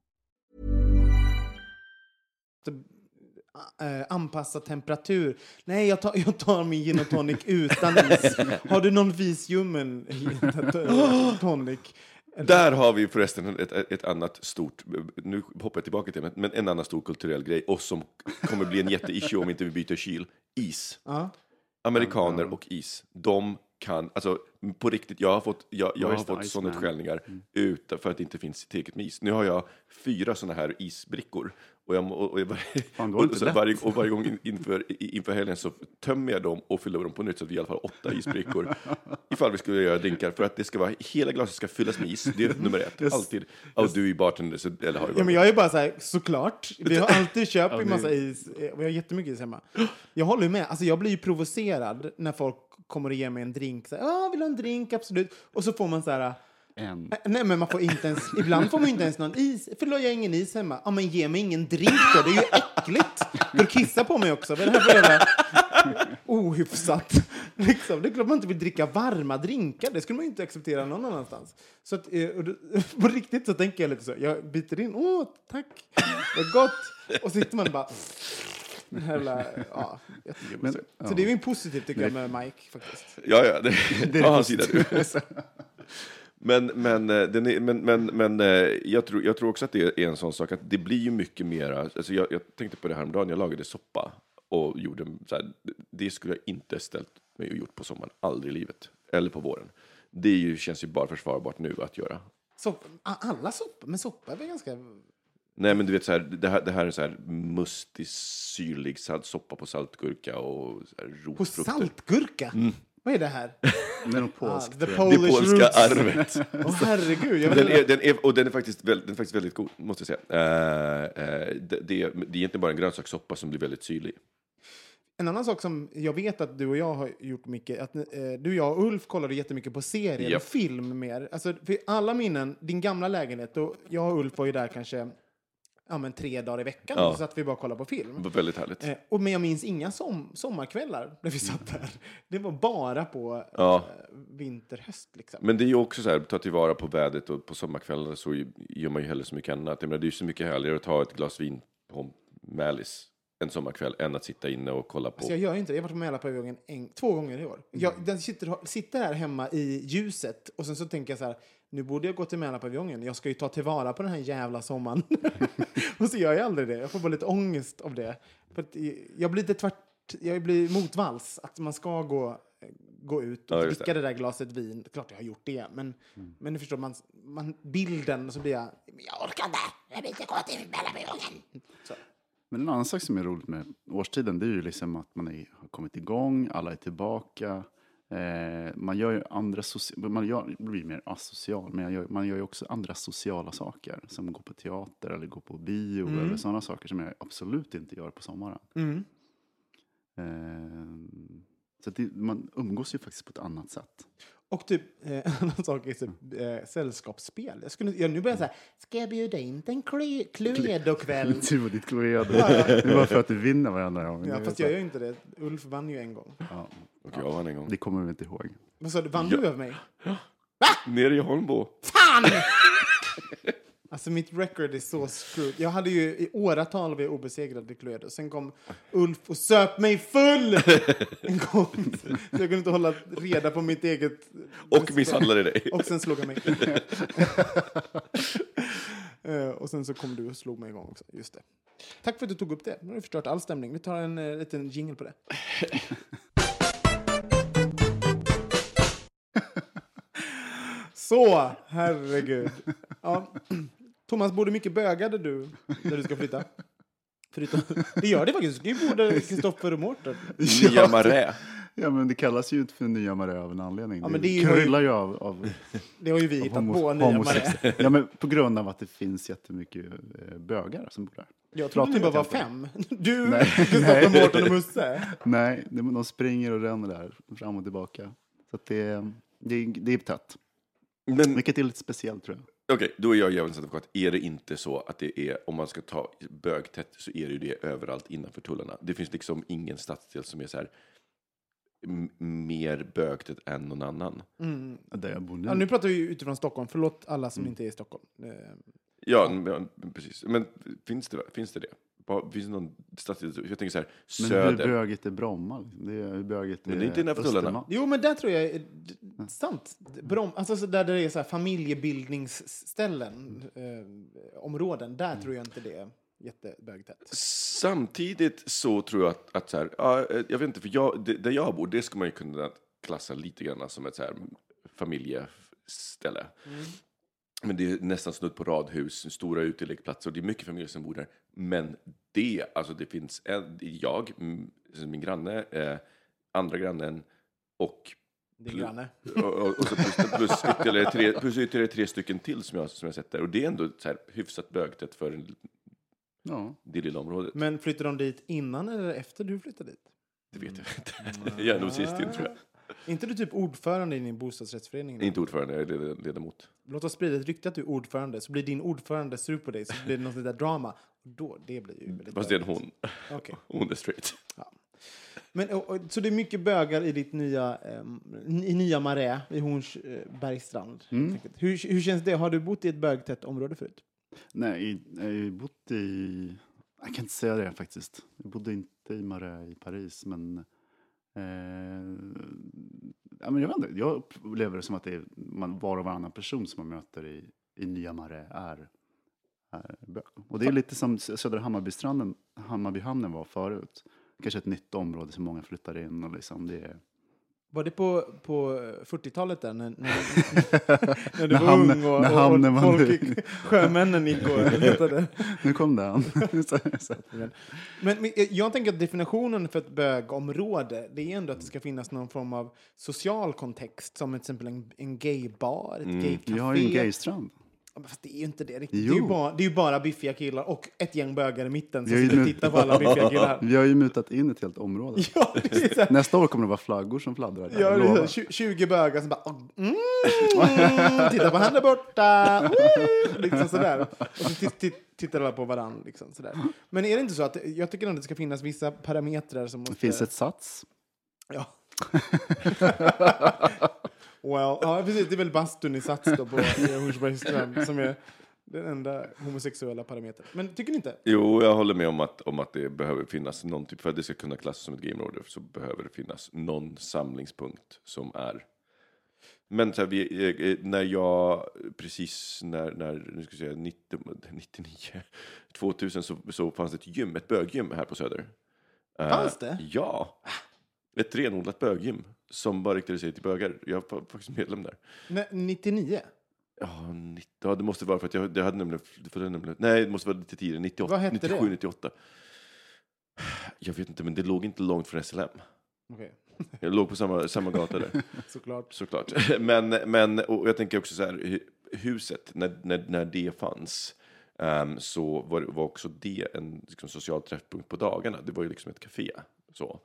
Eh, anpassa temperatur. Nej, jag tar, jag tar min gin och tonic utan is. Har du någon visljummen tonic? Där har vi förresten ett, ett annat stort, nu hoppar jag tillbaka till det, men en annan stor kulturell grej, och som kommer bli en jätteissue om inte vi byter kyl. Is. Ja. Amerikaner och is, de kan, alltså på riktigt, jag har fått, jag, jag har fått Iceman? sonnetskällningar utan för att det inte finns tillräckligt med is. Nu har jag fyra sådana här isbrickor. Och, jag, och, jag, Fan, och, så varje, och varje gång in- inför, inför helgen så tömmer jag dem och fyller dem på nytt så att vi i alla fall har åtta isbrickor. ifall vi skulle göra drinkar, för att det ska vara, hela glaset ska fyllas med is. Det är nummer ett, alltid. Och du är bartender, så, eller har ju Ja, men jag är bara så här, såklart. Vi har alltid köpt en massa is. Eh, Vi har jättemycket is hemma. Jag håller med. Alltså, jag blir ju provocerad när folk kommer och ger mig en drink. Så här, Ja, vill du ha en drink? Absolut. Och så får man så här... En. "Äh, Nej, men man får inte ens, ibland får man inte ens någon is. Förlåt, jag har ingen is hemma. Ja, men ge mig ingen drink då. Det är ju äckligt. Du kissa på mig också. Vad är det här för jävla ohyfsat? Liksom. Det är klart man inte vill dricka varma drinkar. Det skulle man inte acceptera någon annanstans. Så att, eh, och på riktigt så tänker jag lite så. Jag biter in. Åh, tack. Vad gott. Och sitter man bara... Den här jävla, ja. Men- så ja. det är ju positivt tycker jag med Mike faktiskt. Ja, ja, det, det är hans sida du. Men, men, eh, den är, men, men, men eh, jag, tror, jag tror också att det är en sån sak att det blir ju mycket mera, alltså jag, jag tänkte på det här om dagen jag lagade soppa och gjorde så här, det skulle jag inte ställt mig och gjort på sommaren, aldrig i livet, eller på våren. Det är ju, känns ju bara försvarbart nu att göra. Så, alla soppor, men soppa är väl ganska... Nej men du vet så här, det här, det här är så här mustig, syrlig salt- soppa på saltgurka och här På rotfrukter. saltgurka? Vad är det här? Det är nog Ah, polskt. the tror jag. Det Polish polska roots. arvet. Åh herregud. Jag Den är, den är, och den är, faktiskt väldigt, den är faktiskt väldigt god, måste jag säga. Eh, eh, det, det, är, det är egentligen bara en grönsakssoppa som blir väldigt syrlig. En annan sak som jag vet att du och jag har gjort mycket, att eh, du, jag och Ulf kollade jättemycket på serier Japp. och film mer. Alltså, för alla minnen, din gamla lägenhet, och jag och Ulf var ju där kanske ja, men tre dagar i veckan, Ja. så satt vi bara och kollade på film. Det var väldigt härligt. Eh, och, men jag minns inga som, sommarkvällar när vi satt där. Det var bara på Ja. eh, vinter, höst liksom. Men det är ju också så här, ta tillvara på vädret och på sommarkvällar så gör man ju hellre så mycket annat. Jag menar, det är ju så mycket härligare att ta ett glas vin på Mälis en sommarkväll än att sitta inne och kolla på. Alltså jag gör inte det. Jag har varit på Mälarpaviljongen en, två gånger i år. Jag den sitter, sitter här hemma i ljuset och sen så tänker jag så här, nu borde jag gå till Mälarpaviljongen. Jag ska ju ta tillvara på den här jävla sommaren. och så gör jag aldrig det. Jag får bara lite ångest av det. För att jag blir lite tvärt, jag blir motvalls. Att man ska gå, gå ut och Ja, dricka det. det. där glaset vin. Klart jag har gjort det, men, men du förstår, man, man, bilden, så blir jag, "Men jag orkar inte. Jag vill inte gå till Mälarpaviljongen. Men en annan sak som är roligt med årstiden det är ju liksom att man är, har kommit igång, alla är tillbaka. Eh, man gör ju andra man gör, blir mer asocial, men gör, man gör ju också andra sociala saker. Som gå på teater eller gå på bio eller sådana saker som jag absolut inte gör på sommaren. Mm. Eh, så det, man umgås ju faktiskt på ett annat sätt. Och typ, eh, annan sak är typ, eh, sällskapsspel. Jag skulle, jag, nu börjar jag säga, ska jag bjuda in en Clu- Cluedo-kväll? Du och ditt Cluedo. Det är bara för att du vinner varenda gång. Ja, fast jag gör ju inte det. Ulf vann ju en gång. ja, Och jag vann en gång. det kommer vi inte ihåg. Vad sa du, vann Ja. du över mig? Nere i Holmbo. Fan! Alltså mitt record är så screwed. Jag hade ju i åratal var jag obesegrad i Cluedo. Sen kom Ulf och söp mig full en gång. Så jag kunde inte hålla reda på mitt eget... Och misshandlade dig. Och sen slog han mig. Eh, och sen så kom du och slog mig igång också. Just det. Tack för att du tog upp det. Nu har du förstört all stämning. Vi tar en uh, liten jingle på det. Så, herregud. Ja. Thomas, bor du mycket bögade du när du ska flytta? Förutom, det gör det faktiskt. Du borde Kristoffer och Mårten. Nya Marä. Ja, men det kallas ju inte för nya Maré av en anledning. Ja, det, men det ju- kryllar ju av, av, Det har ju vi hittat på, nya Maré. Ja, men på grund av att det finns jättemycket eh, bögar som bor där. Jag trodde ni bara var fem. Du, Nej. Kristoffer, Nej. Mårten och Musse. Nej, de, de springer och ränner där fram och tillbaka. Så att det, det, det är tätt. Men Vilket är lite speciellt tror jag. okej, då är jag djävulens advokat. Är det inte så att det är, om man ska ta bögtätt, så är det ju det överallt innanför tullarna. Det finns liksom ingen stadsdel som är så här mer bögtätt än någon annan. Där jag bor nu. Ja, nu pratar vi utifrån Stockholm. Förlåt alla som inte är i Stockholm. Ja, men, precis. Men finns det, finns det det? Bara- Finns det någon stadsdel? Jag tänker så här, men hur söder. bögigt är Bromma? liksom? Det är, hur bögigt Men det är inte innanför tullarna. Jo, men där tror jag är sant. Brom, alltså så där det är så här familjebildningsställen, eh, områden, där tror jag inte det är jättebögtätt. Samtidigt så tror jag att, att så här, ja, eh, jag vet inte, för jag, det, där jag bor, det ska man ju kunna klassa lite grann som ett så här familjeställe. Men det är nästan snudd på radhus, stora utelekplatser, och det är mycket familjer som bor där. Men det, alltså det finns en, jag, mm, min granne, eh, andra grannen och Din granne. och, och, och så plus, plus, ytterligare tre, plus ytterligare tre stycken till som jag, som jag sett där. Och det är ändå så här hyfsat bögtätt för Ja. det lilla området. Men flyttade de dit innan eller efter du flyttade dit? Det vet jag inte. Jag är nog sist in tror jag. Är inte du typ ordförande i din bostadsrättsförening? Är inte ordförande, jag är led- ledamot. Låt oss sprida ett rykte att du är ordförande, så blir din ordförande sur på dig, så blir det något sånt där drama. Och då, det blir ju väldigt Fast det är en hon. Okej. Hon är straight. Men, och, och, så det är mycket bögar i ditt nya, ehm, i nya Marä i Hornsbergsstrand. Mm. helt enkelt. Hur, hur känns det? Har du bott i ett bögtätt område förut? Nej, jag har ju bott i... Jag kan inte säga det faktiskt. Jag bodde inte i Marais i Paris, men... Eh, ja, men jag, vet inte, jag upplever det som att det är man, var och varannan person som man möter i, i nya Marais är, är bög. Och det är lite som Södra Hammarbystranden, Hammarbyhamnen var förut. Kanske ett nytt område som många flyttar in och liksom det är... Var det på, på 40-talet där, när, när, när du När var hamnen- ung och, när och, hamnen och var folk gick, sjömännen gick och letade? Nu kom den. Men, men jag tänker att definitionen för ett bögområde, det är ändå att det ska finnas någon form av social kontext, som till exempel en, en gaybar, ett gaycafé. Vi har ju en gaystrand. Fast det är ju inte det riktigt. Det är, ju bara, det är bara biffiga killar och ett gäng bögar i mitten som sitter och tittar på alla biffiga killar. Vi har ju mutat in ett helt område. Ja, Nästa år kommer det vara flaggor som fladdrar. ja, jag det är så lovar. här, tju- 20 bögar som bara mm, titta på han där borta, liksom sådär. Och så titt, titt, tittar alla på varandra. Liksom, sådär. Men är det inte så att jag tycker ändå att det ska finnas vissa parametrar som måste... Det finns ett sats. Ja. Well, ja, precis. Det är väl bastun i Sats då på Hornsbergsstrand som är den enda homosexuella parametern. Men tycker ni inte? Jo, jag håller med om att, om att det behöver finnas någon typ, för att det ska kunna klassas som ett gameområde så behöver det finnas någon samlingspunkt som är men så här, vi, eh, när jag, precis när, när nu ska jag säga, 90, 99, 2000 så, så fanns det ett gym, ett böggym här på Söder. Fanns det? Ja. Ett renodlat böggym som bara riktade sig till bögar. Jag var faktiskt medlem där. Nej, 99? Ja, 90, ja, det måste vara för att jag, det hade nämligen, för det nämligen, nej, det måste vara lite tidigare, 98, Vad hette 97, det? 98. Jag vet inte, men det låg inte långt från SLM. Okej, Jag låg på samma, samma gata där. såklart. Såklart. Men, men och jag tänker också så här, hu- huset, när, när, när det fanns, ehm, så var, var också det en liksom, social träffpunkt på dagarna. Det var ju liksom ett café. Så.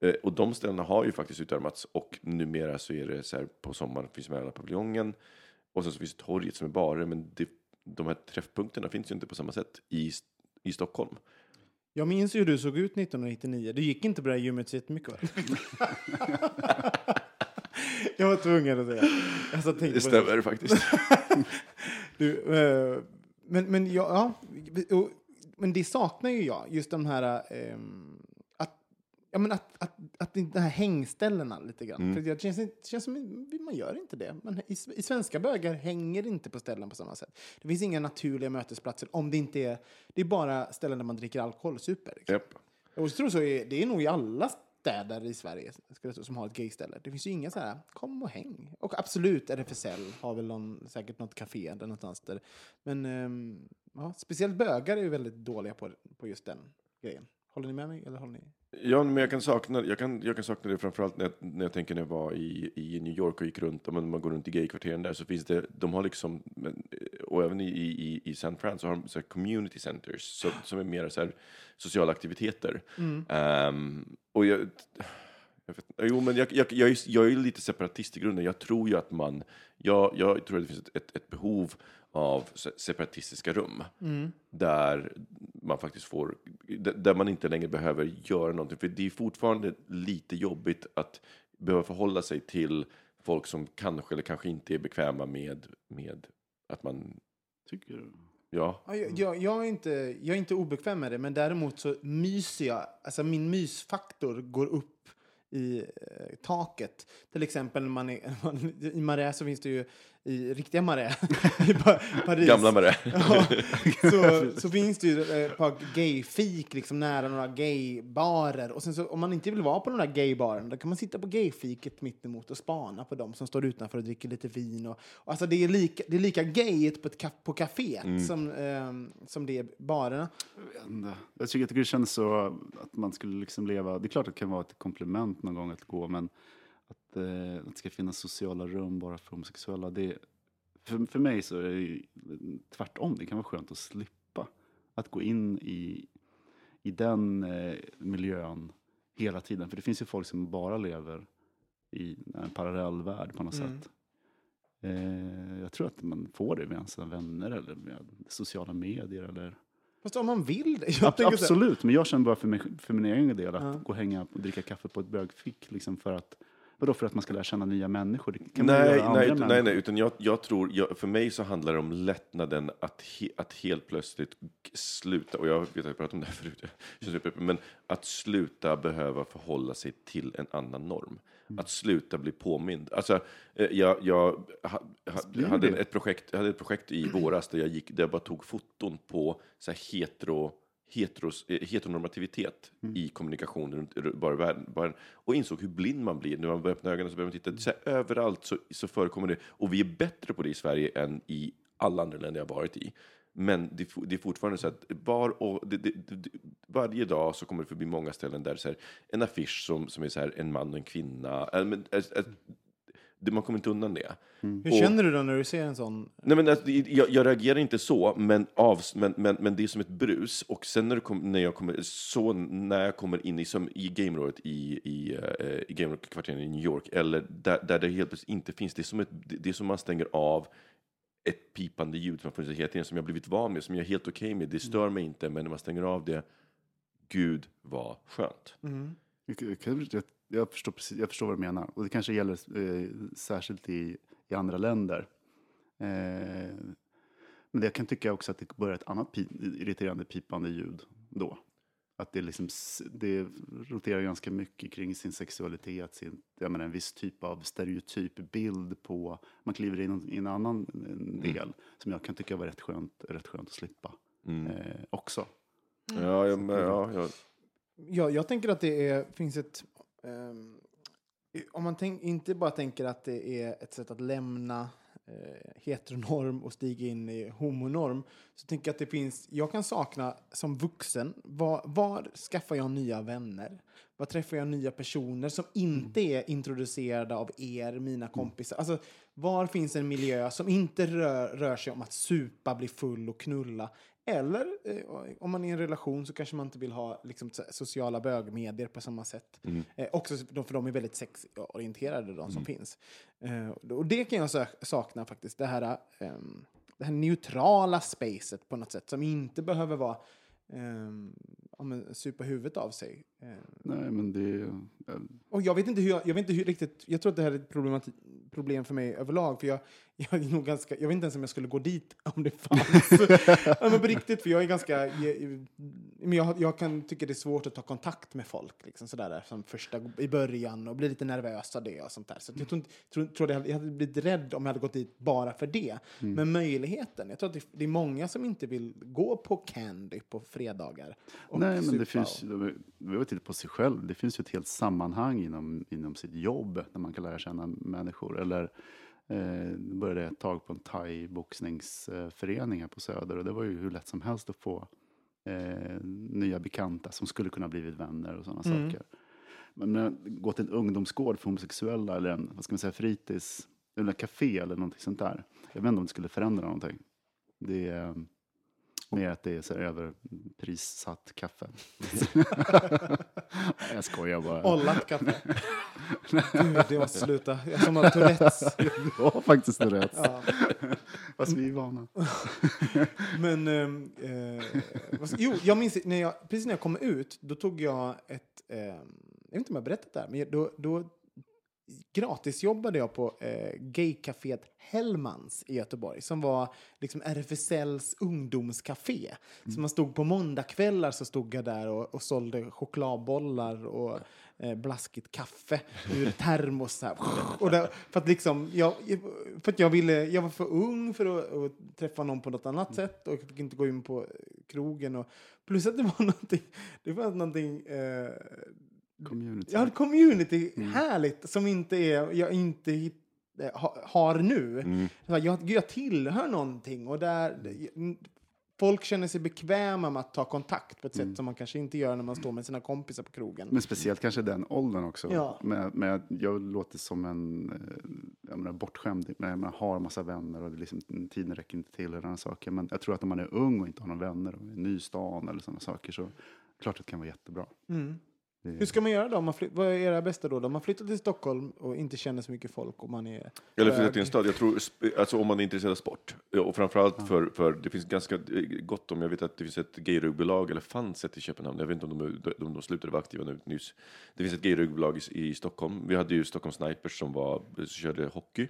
Eh, och de ställena har ju faktiskt utarmats och numera så är det så här på sommaren finns alla paviljongen och sen så finns torget som är barer, men det, de här träffpunkterna finns ju inte på samma sätt i, i Stockholm. Jag minns ju hur du såg ut 1999. Du gick inte på det här gymmet så jättemycket va? jag var tvungen att säga. Tänkte Det stämmer faktiskt. Du, eh, men, men, ja, ja, men det saknar ju jag, just de här... att, ja, men att, att, att de här hängställena lite grann. För det känns, det känns som man gör inte det. Man, i, I svenska bögar hänger inte på ställen på samma sätt. Det finns inga naturliga mötesplatser om det inte är... Det är bara ställen där man dricker alkohol och super. Liksom. Japp. Och jag tror så är, det är nog i alla städer i Sverige som har ett gayställe. Det finns ju inga så här, kom och häng. Och absolut, RFSL har väl någon, säkert något café där någonstans. Där. Men ehm, ja, speciellt bögar är ju väldigt dåliga på, på just den grejen. Håller ni med mig? Eller håller ni? Ja, men jag kan sakna, jag kan, jag kan sakna det framförallt när jag, när jag tänker när jag var i, i New York och gick runt, om man går runt i gaykvarteren där så finns det, de har liksom, men, och även i, i, i San Fran så har de så community centers så, som är mer så här sociala aktiviteter. Ehm, och jag, jag vet, jo, men jag, jag, jag, är, jag är lite separatist i grunden. Jag tror ju att man, jag, jag tror att det finns ett, ett, ett behov av se- separatistiska rum. Där man faktiskt får, där man inte längre behöver göra någonting. För det är fortfarande lite jobbigt att behöva förhålla sig till folk som kanske eller kanske inte är bekväma med, med att man, Tycker du? ja, Ja, jag, jag, jag, är inte, jag är inte obekväm med det, men däremot så myser jag. Alltså min mysfaktor går upp i eh, taket. Till exempel när man är, i Marais så finns det ju i riktiga Marais i Pa- Paris. gamla med det. Ja, så, så finns det ju eh, ett par gayfik liksom nära några gaybarer. Och sen så, om man inte vill vara på den där gaybaren, då kan man sitta på gayfiket mittemot och spana på dem som står utanför och dricker lite vin. Och, och alltså det är lika, det är lika gayigt på, ett ka- på kaféet som, ehm, som det är barerna. Ändå. Jag tycker att det känns så att man skulle liksom leva, det är klart att det kan vara ett komplement någon gång att gå, men att, eh, att det ska finnas sociala rum bara för homosexuella, det, för, för mig så är det tvärtom, det kan vara skönt att slippa att gå in i, i den eh, miljön hela tiden, för det finns ju folk som bara lever i en parallellvärld på något sätt. Eh, jag tror att man får det med sina vänner eller med sociala medier eller Fast om man vill det. Ab- Absolut, men jag känner bara för, mig, för min egen del att Ja. gå och hänga och dricka kaffe på ett bögfick. Liksom för att, vadå, för att man ska lära känna nya människor? Det kan man Nej, nej, utan- nej, människor. nej, utan jag, jag tror, jag, för mig så handlar det om lättnaden att, he, att helt plötsligt sluta, och jag vet att jag pratat om det här förut, jag men att sluta behöva förhålla sig till en annan norm. Mm. Att sluta bli påmind. Alltså, eh, jag, jag ha, ha, hade ett projekt, jag hade ett projekt i våras där jag, gick, där jag bara tog foton på så här hetero heteros, eh, heteronormativitet Mm. i kommunikation runt, runt bara världen, bara, och insåg hur blind man blir när man börjar öppna ögonen. Så börjar man titta. Så här, överallt så, så förekommer det. Och vi är bättre på det i Sverige än i alla andra länder jag varit i. Men det, det är fortfarande så att var och, det, det, varje dag så kommer det förbi många ställen där så här, en affisch som, som är så här, en man och en kvinna. Äh, men, äh, äh, man kommer inte undan det. Hur Och- känner du då när du ser en sån? Nej, men alltså, jag, jag reagerar inte så, men, av, men, men, men det är som ett brus. Och sen när, kom, när, jag, kommer, så när jag kommer in i, som i gamerådet i, i, uh, i gamerådet-kvarteren i New York, eller där, där det helt plötsligt inte finns, det är som, ett, det är som man stänger av ett pipande ljud som har funnits hela tiden, som jag har blivit van med, som jag är helt okej med. Det stör mig inte, men när man stänger av det, gud vad skönt. Jag, jag, kan- jag, jag, förstår precis, jag förstår vad du menar. Och det kanske gäller eh, särskilt i, i andra länder. Eh, men det jag kan tycka också att det börjar ett annat pi, irriterande pipande ljud då. Att det, liksom, det roterar ganska mycket kring sin sexualitet, sin, jag menar, en viss typ av stereotyp bild på, man kliver in i en annan eh, del som jag kan tycka var rätt skönt, rätt skönt att slippa eh, också. Ja, jag, men, ja, jag, Ja, jag tänker att det är, finns ett... ehm, om man tänk, inte bara tänker att det är ett sätt att lämna eh, heteronorm och stiga in i homonorm, så tänker jag att det finns... Jag kan sakna som vuxen, var, var skaffar jag nya vänner? Var träffar jag nya personer som inte är introducerade av er, mina kompisar? Alltså, var finns en miljö som inte rör, rör sig om att supa, bli full och knulla? Eller eh, om man är i en relation så kanske man inte vill ha liksom, sociala bögmedier på samma sätt. Eh, också för de- är väldigt sexorienterade, de som finns. Eh, och det kan jag sa- sakna faktiskt, det här, ehm, det här neutrala spacet på något sätt som inte behöver vara um, men, supa huvudet av sig. Eh, Nej, men det och jag vet inte hur jag, jag vet inte hur riktigt, jag tror att det här är ett problem för mig överlag, för jag, jag är nog ganska, jag vet inte ens om jag skulle gå dit om det fanns. ja, men på riktigt, för jag är ganska, jag, men jag, jag kan tycka det är svårt att ta kontakt med folk, liksom sådär där, som första, i början, och bli lite nervös av det och sånt där. Så jag tror, inte, tror, tror det, hade- jag hade blivit rädd om jag hade gått dit bara för det. Men möjligheten, jag tror att det, det är många som inte vill gå på Candy på fredagar. och Nej, men det finns, vi behöver titta på sig själv. Det finns ju ett helt sammanhang inom, inom sitt jobb där man kan lära känna människor. Eller eh, började ett tag på en thai-boxningsförening här på Söder och det var ju hur lätt som helst att få eh, nya bekanta som skulle kunna blivit vänner och sådana Mm. saker. Men jag gå till en ungdomsgård för homosexuella eller en vad ska man säga, fritids eller en café eller någonting sånt där. Jag vet inte om det skulle förändra någonting. Det är eh, mer att det är så överprissatt kaffe. jag skojar bara. Ollat kaffe. Gud, det måste sluta. Jag som har Tourettes. Du har faktiskt rätt. Ja. Fast vi är vana. Men, ehm, eh, jo, jag minns när jag, precis när jag kom ut, då tog jag ett, ehm, jag vet inte om jag har berättat det här, men då, då gratisjobbade jag på eh, gaycaféet Hellmans i Göteborg, som var liksom RFSLs ungdomscafé. Så man stod på måndagskvällar så stod jag där och, och sålde chokladbollar och eh, blaskigt kaffe ur termos. Så här. Och där, för att liksom, jag, för att jag, ville, jag var för ung för att, att träffa någon på något annat sätt och jag fick inte gå in på krogen. Och, plus att det var någonting, det var någonting eh, Community. jag har ett community härligt som inte är, jag inte eh, ha, har nu. Så Jag, jag tillhör någonting och där mm, folk känner sig bekväma med att ta kontakt på ett sätt som man kanske inte gör när man står med sina kompisar på krogen. Men speciellt kanske den åldern också. Ja. Men, men jag låter som en eh, jag menar, bortskämd. Men man har massa vänner och liksom, tiden räcker inte till. Och saker. Men jag tror att om man är ung och inte har några vänner och är ny i stan eller sådana saker så klart att det kan vara jättebra. Mm. Hur ska man göra då? Man vad är era bästa råd? Om man flyttar till Stockholm och inte känner så mycket folk och man är Eller flytta bög. till en stad. Jag tror, alltså om man är intresserad av sport. Ja, Och framförallt för, för, det finns ganska eh, gott om, jag vet att det finns ett gayrugbylag, eller fanns ett i Köpenhamn, jag vet inte om de, de, de, de slutade vara aktiva nu nyss. Det finns ett gayrugbylag i, i Stockholm. Vi hade ju Stockholm Snipers som var, som körde hockey.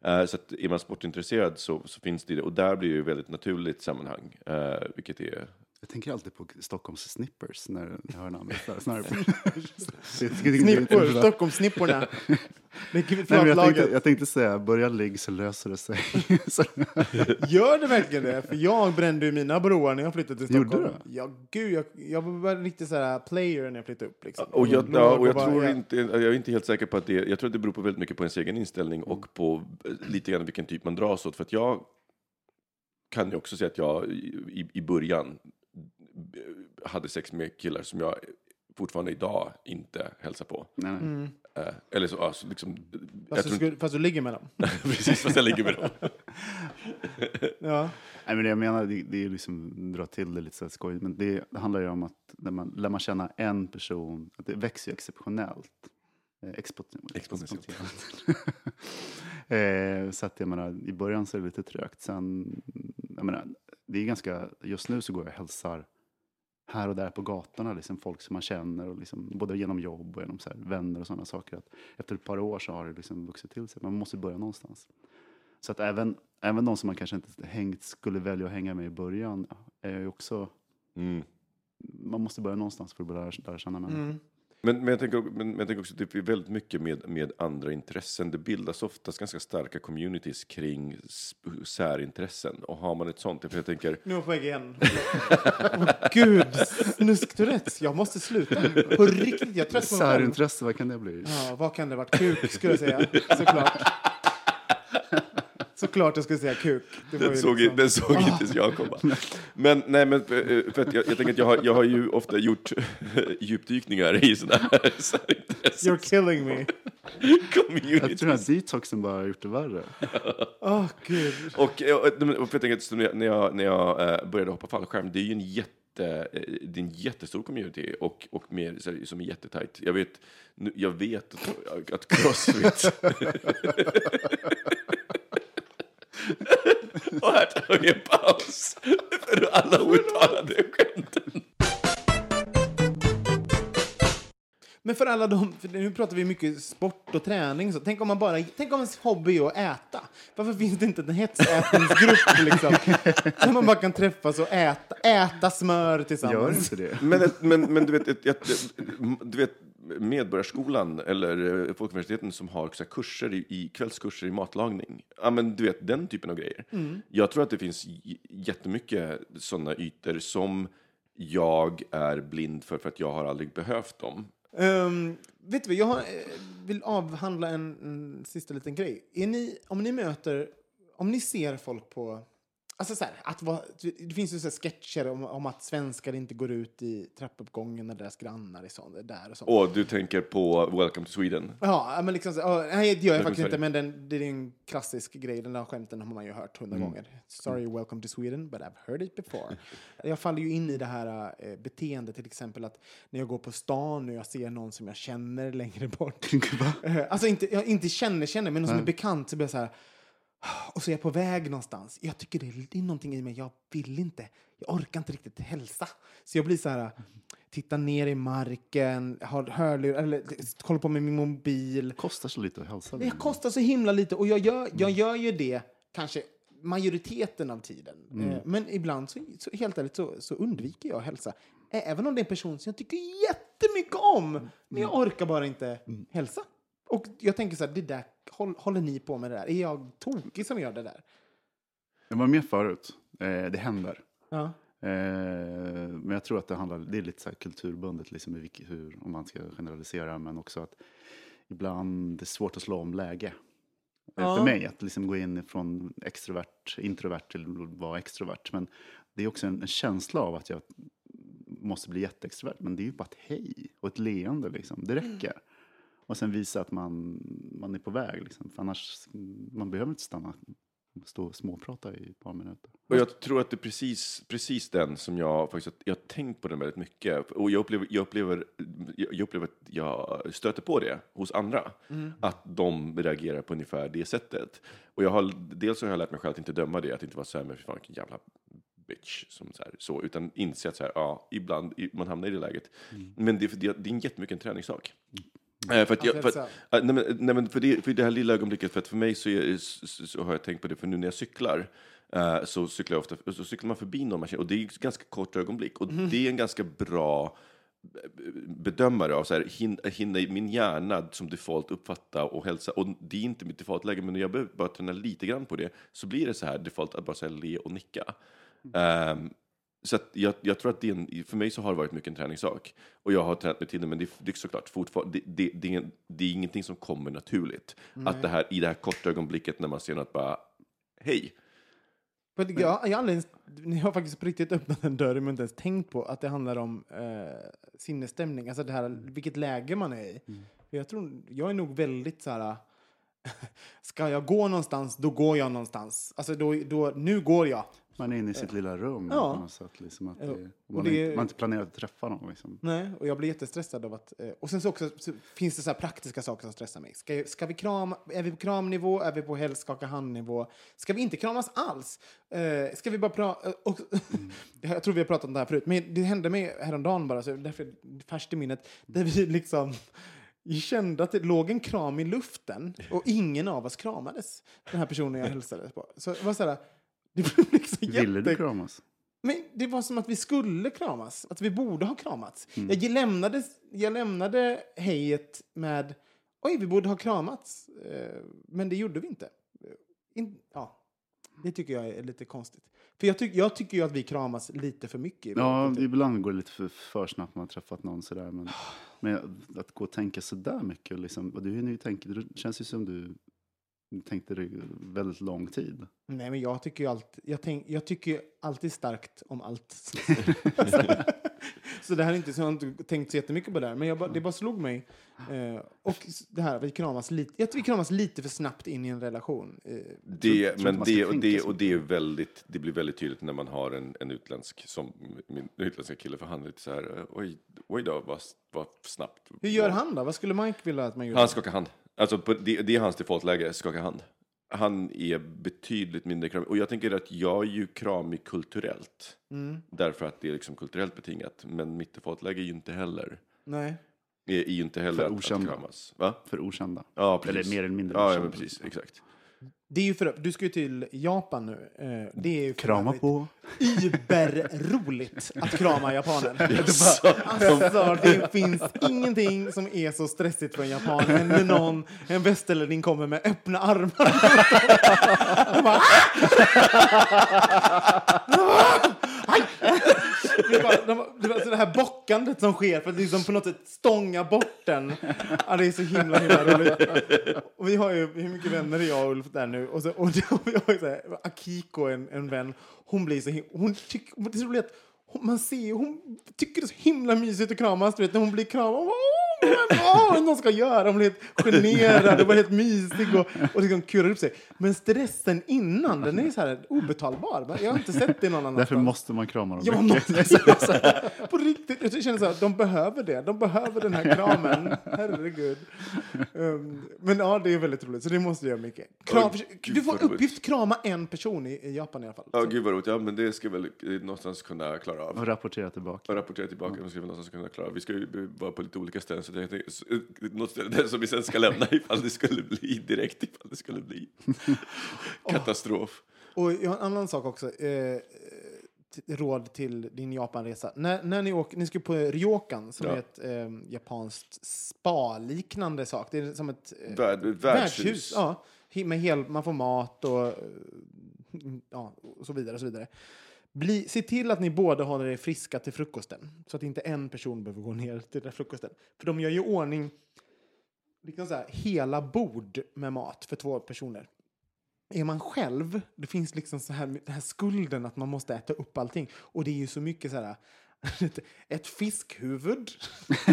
Eh, så att är man sportintresserad så, så finns det, och där blir det ju väldigt naturligt sammanhang, eh, vilket är jag tänker alltid på Stockholms Snippers när jag hör namnet. Snippor, Stockholmssnipporna. Nej, men jag, tänkte, jag tänkte säga, börja ligg så löser det sig. Gör det verkligen det? För jag brände ju mina broar när jag flyttade till Gjorde Stockholm. du? Ja, gud, jag, jag var riktigt så här player när jag flyttade upp. Liksom. Och jag, ja, och jag bara- tror inte, jag är inte helt säker på att det, jag tror att det beror på väldigt mycket på ens egen inställning och på eh, lite grann vilken typ man dras åt. För att jag kan ju också säga att jag i, i början hade sex med killar som jag fortfarande idag inte hälsar på. nej, nej. Eh, eller så, alltså, liksom, jag Fast du, skulle, fast du ligger med dem. precis fast jag ligger med dem. Ja. Nej, men det jag menar, det, det är liksom dra till det lite så här skoj, men det, det handlar ju om att när man lär man känna en person, att det växer ju exceptionellt. Eh, Exponentiellt. eh, så att jag menar, i början så är det lite trögt. Sen, jag menar, det är ganska, just nu så går jag och hälsar här och där på gatorna, liksom folk som man känner, och liksom, både genom jobb och genom så här, vänner och sådana saker. Att efter ett par år så har det liksom vuxit till sig. Man måste börja någonstans. Så att även, även de som man kanske inte hängt, skulle välja att hänga med i början är ju också, Mm. man måste börja någonstans för att lära, lära känna människor. Mm. Men, men, jag tänker, men, men jag tänker också att det är väldigt mycket med, med andra intressen. Det bildas oftast ganska starka communities kring särintressen. Och har man ett sånt, för jag tänker, Nu är jag på väg igen. Åh gud, snusk-Tourettes. Jag måste sluta. På riktigt, jag är trött på. Särintresse, vad kan det bli? Ja, vad kan det ha varit? Kuk, skulle jag säga. Såklart. Såklart jag skulle säga kuk. Det var den såg, liksom- den såg inte jag komma. Men, nej, men för, för att jag, jag tänker att jag har, jag har ju ofta gjort djupdykningar i sådana här, så här intressen. You're killing me. community. Jag tror att detoxen bara har gjort det värre. Åh, gud. Och, eh, och, och för jag tänker när jag, när jag, eh, började hoppa fallskärm, det är ju en jätte eh, det är en jättestor community och, och mer, så här, som är jättetajt. Jag vet, jag vet att, att Crossfit... och här tar vi en paus för alla outtalade skämten. Men för alla de, för nu pratar vi mycket sport och träning, så tänk om man bara, tänk om ens hobby är att äta. Varför finns det inte en hetsätningsgrupp liksom? Där man bara kan träffas och äta, äta smör Gör tillsammans. inte det. Men, men, men du vet, ett, du vet Medborgarskolan eller eh, Folkuniversiteten som har så här, kurser i, i kvällskurser i matlagning. Ja, men du vet den typen av grejer. Jag tror att det finns jättemycket sådana ytor som jag är blind för för att jag har aldrig behövt dem. Um, vet du vad, jag har, eh, vill avhandla en, en sista liten grej. Är ni, om ni möter, om ni ser folk på... Alltså så här, att vara, det finns ju så sketcher om, om att svenskar inte går ut i trappuppgången när deras grannar är så, där och så. Och du tänker på Welcome to Sweden? Ja, men liksom ja, nej, det gör jag faktiskt inte, men den, det är en klassisk grej. Den där skämten har man ju hört hundra gånger. Sorry, welcome to Sweden, but I've heard it before. jag faller ju in i det här eh, beteendet, till exempel att när jag går på stan och jag ser någon som jag känner längre bort. Alltså inte, jag inte känner, känner, men någon som är bekant, så blir jag så här, och så är jag på väg någonstans. Jag tycker det är, det är någonting i mig, jag vill inte. Jag orkar inte riktigt hälsa. Så jag blir så här, titta ner i marken, har hörlur, eller kollar på med min mobil. Kostar så lite att hälsa. Det kostar så himla lite och jag gör, jag gör ju det kanske majoriteten av tiden. Eh, Men ibland, så, så, helt ärligt, så, så undviker jag att hälsa. Även om det är en person som jag tycker jättemycket om. Men jag orkar bara inte hälsa. Och jag tänker så här, det där, håll, håller ni på med det där? Är jag tokig som gör det där? Jag var med förut. Eh, det händer. Ja. Eh, men jag tror att det handlar, det är lite så här kulturbundet, liksom, vilket- hur, om man ska generalisera, men också att ibland det är svårt att slå om läge. Ja. För mig, att liksom gå in från extrovert, introvert till att vara extrovert. Men det är också en, en känsla av att jag måste bli jätteextrovert. Men det är ju bara ett hej och ett leende, liksom. det räcker. Och sen visa att man, man är på väg, liksom. för annars, man behöver inte stanna stå och småprata i ett par minuter. Och jag tror att det är precis, precis den som jag faktiskt, jag har tänkt på den väldigt mycket. Och jag upplever, jag upplever, jag upplever att jag stöter på det hos andra. Att de reagerar på ungefär det sättet. Och jag har, dels har jag lärt mig själv att inte döma det, att inte vara så här, men fy fan vilken jävla bitch, som så, här, så utan inse att så här, ja, ibland man hamnar i det läget. Men det, det, det är en jättemycket en träningssak. Eh, för att jag, för, att, Alltså, eh, nej, men, nej, men för, det, för det här lilla ögonblicket, för att för mig så, är, så, så, har jag tänkt på det, för nu när jag cyklar eh, så cyklar jag ofta, så cyklar man förbi någon maskin och det är ett ganska kort ögonblick och det är en ganska bra eh, bedömare av så här, hin, hinna i min hjärna som default uppfatta och hälsa. Och det är inte mitt defaultläge, men när jag behöver bara träna lite grann på det så blir det så här default att bara här, le och nicka. Ehm, så att jag, jag tror att det en, för mig så har det varit mycket en träningssak. Och jag har tränat mig till det, men det, är- det är såklart fortfarande, det, det, det, är, det är ingenting som kommer naturligt. Att det här, i det här korta ögonblicket när man ser något bara, hej. Att jag, jag ens, ni har faktiskt på riktigt öppnat en dörr men inte ens tänkt på att det handlar om eh, sinnesstämning. Alltså det här, vilket läge man är i. För jag, tror, jag är nog väldigt så här... Ska jag gå någonstans, då går jag någonstans. Alltså då, då, nu går jag. Man är inne i sitt lilla rum Ja. på något sätt. Liksom att det, Och man, det är, är- man inte planerat att träffa någon. Liksom. Nej, och jag blir jättestressad av att... Eh, och sen så också så finns det så här praktiska saker som stressar mig. Ska, ska vi krama, är vi på kramnivå? Är vi på helst skaka handnivå? Ska vi inte kramas alls? Eh, ska vi bara prata... och, jag tror vi har pratat om det här förut, men det hände mig häromdagen bara, så därför är det färskt i minnet, där vi liksom... Jag kände att det låg en kram i luften och ingen av oss kramades. Den här personen jag hälsade på. Så det var så här... Det blev liksom Ville du jätte- kramas? men det var som att vi skulle kramas, att vi borde ha kramats. Mm. Jag, lämnade, jag lämnade hejet med oj, vi borde ha kramats. Eh, men det gjorde vi inte. In, ja, det tycker jag är lite konstigt. För jag, tyck, jag tycker ju att vi kramas lite för mycket. Ja, ibland går det lite för, för snabbt när man har träffat någon sådär. Men, men att gå och tänka sådär mycket, liksom, och du, hinner ju tänka, det känns ju som du tänkte du väldigt lång tid. Nej, men jag tycker ju alltid, jag tänk, jag tycker ju alltid starkt om allt. så det här är inte så jag har inte tänkt så jättemycket på det här, men jag det bara slog mig. Eh, och det här, vi kramas lite, jag tror vi kramas lite för snabbt in i en relation. Eh, Det, tror men det, och, det, och det, är väldigt, det blir väldigt tydligt när man har en, en utländsk, som min utländska kille, för han är lite så här, oj, oj då, vad, vad snabbt. hur gör han då? Vad skulle Mike vilja att man gjorde? Han skakar hand. Alltså, på, det, det är hans defaultläge, skaka hand. Han är betydligt mindre kramig. Och jag tänker att jag är ju kramig kulturellt. Mm. Därför att det är liksom kulturellt betingat. Men mitt defaultläge är ju inte heller, Nej. är, är ju inte heller För att, att kramas. Va? För okända. Ja, precis. Eller mer eller mindre Ja, ja okända. men precis. Exakt. Det är ju för, du ska ju till Japan nu. Eh, det är ju Krama på. Überroligt att krama japaner. Alltså, det finns ingenting som är så stressigt för en japan än när någon, en västerlänning kommer med öppna armar. De bara, "Ah!" Aj! Det, bara, de, det, var, så det här bockandet som sker för att liksom på något sätt stånga bort den. Ja, det är så himla, himla roligt. Och vi har ju, hur mycket vänner är jag och Ulf där nu? Och, så, och, och vi har ju så här, Akiko, en, en vän, hon blir så himla, hon tycker, det är så roligt att hon, man ser hon tycker det är så himla mysigt att kramas, du vet, när hon blir kramad. Hon bara, vad någon ska göra. Hon blir helt generad och helt mysig och, och liksom kurar upp sig. Men stressen innan, den är så här obetalbar. Jag har inte sett det någon annanstans. Därför måste man krama dem Ja, måste. På riktigt. Jag känner så här, de behöver det. De behöver den här kramen. Herregud. Um, men ja, det är väldigt roligt. Så det måste jag göra mycket. Kram, gud, du får uppgift krama en person i, i Japan i alla fall. Ja, Så- gud vad roligt. Ja, men det ska väl någonstans kunna klara av. Och rapportera tillbaka. Och rapportera tillbaka, men ska vi någonstans kunna klara av. Vi ska ju vara på lite olika ställen, så jag tänkte, eh, något ställe som vi sen ska lämna ifall det skulle bli direkt, ifall det skulle bli katastrof. Och jag har en annan sak också. Eh, råd till din Japanresa. När, när ni, åker, ni ska på Ryokan, som Ja. är ett eh, japanskt spa-liknande sak. Det är som ett eh, Värd, värdshus. Ja, med hel, man får mat och, eh, ja, och så vidare. Och så vidare. Bli, se till att ni båda håller er friska till frukosten. Så att inte en person behöver gå ner till den frukosten. För de gör ju i ordning liksom så här, hela bord med mat för två personer. Är man själv, det finns liksom så här, den här skulden att man måste äta upp allting. Och det är ju så mycket så här, ett fiskhuvud.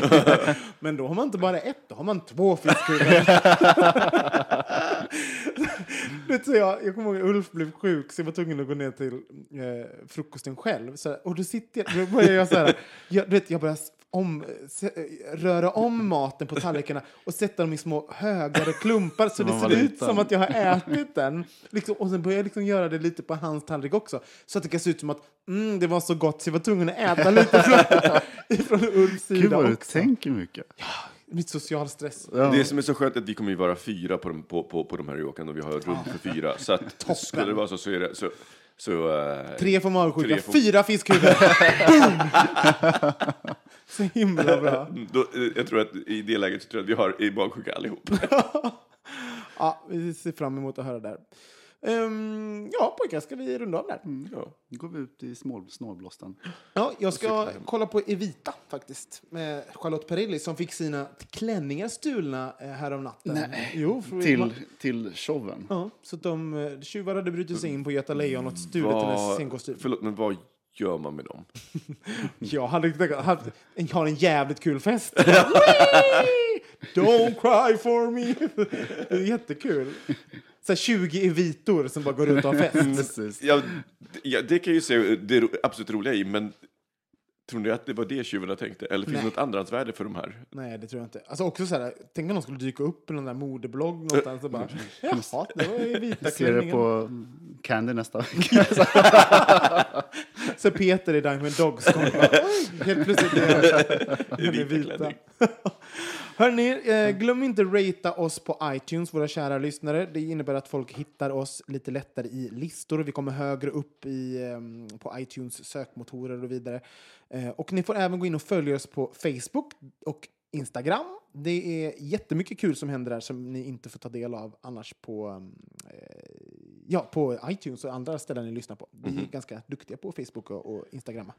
Men då har man inte bara ett, då har man två fiskhuvuden. Vet du, jag, jag kommer ihåg att Ulf blev sjuk så jag var tvungen att gå ner till eh, frukosten själv. Så, och då sitter jag, då börjar jag så här, jag, du vet, jag börjar om, se, röra om maten på tallrikarna och sätta dem i små högare klumpar så det ser ut liten. som att jag har ätit den. Liksom, och sen börjar jag liksom göra det lite på hans tallrik också. Så att det kan se ut som att mm, det var så gott så jag var tvungen att äta lite från, från Ulfs Gud sida vad du också. tänker mycket. Mitt social stress. Ja. Det som är så skönt är att vi kommer ju vara fyra på de, på, på, på de här Ryokan och vi har rum för fyra. Så att skulle det vara så så är det så... så eh, Tre får magsjuka, Tre får- fyra fiskhuvuden. Boom! så himla bra. då, eh, jag tror att i det läget så tror jag att vi har i magsjuka allihop. Ja, vi ser fram emot att höra där. Ehm, ja, pojkar, ska vi runda av där? Ja. Nu går vi ut i snål, snålblåsten. Ja, jag ska kolla på Evita faktiskt. Med Charlotte Perrelli som fick sina klänningar stulna eh, härom natten. Nej. Jo, för Till, till showen. Ja, så att de eh, tjuvar hade brutit sig in på Göta Lejon och stulit hennes Vad, scenkostym. förlåt, men vad gör man med dem? Jag hade haft, jag har en jävligt kul fest. Don't cry for me. Det är jättekul. Så här 20 evitor som bara går ut och har fest. Ja, ja, det kan jag ju se det ro- absolut roliga i, men tror ni att det var det tjuvarna tänkte? Eller finns Nej. det något andrahandsvärde för de här? Nej, det tror jag inte. Alltså också så här, tänk om någon skulle dyka upp i någon där modeblogg någonstans och bara Jaha, det var ju vita Jag ser det på Candy nästa vecka. Så Peter i Diamond Dogs kommer bara, Oj, helt plötsligt är är vita. Hörni, eh, glöm inte ratea oss på iTunes, våra kära lyssnare. Det innebär att folk hittar oss lite lättare i listor. Vi kommer högre upp i, ehm, på iTunes sökmotorer och vidare. Eh, och ni får även gå in och följa oss på Facebook och Instagram. Det är jättemycket kul som händer där som ni inte får ta del av annars på, ehm, eh, ja, på iTunes och andra ställen ni lyssnar på. Vi är ganska duktiga på Facebook och, och Instagram.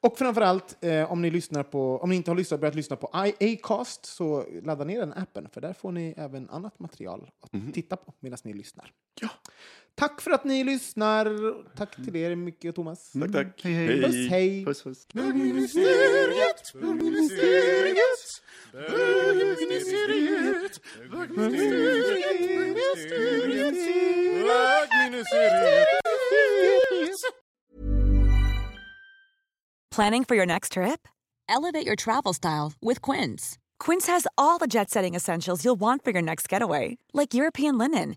Och framförallt, eh, om, ni lyssnar på, om ni inte har lyssnat, börjat lyssna på Acast så ladda ner den appen, för där får ni även annat material att Mhm. titta på medan ni lyssnar. Ja. Tack för att ni lyssnar. Tack till er, Micke och Thomas. Tack, tack. Hej, hej. Puss, hej! Puss, puss. Bögministeriet, bögministeriet, bögministeriet, Planning for your next trip? Elevate your travel style with Quince. Quince has all the jet setting essentials you'll want for your next getaway, like European linen,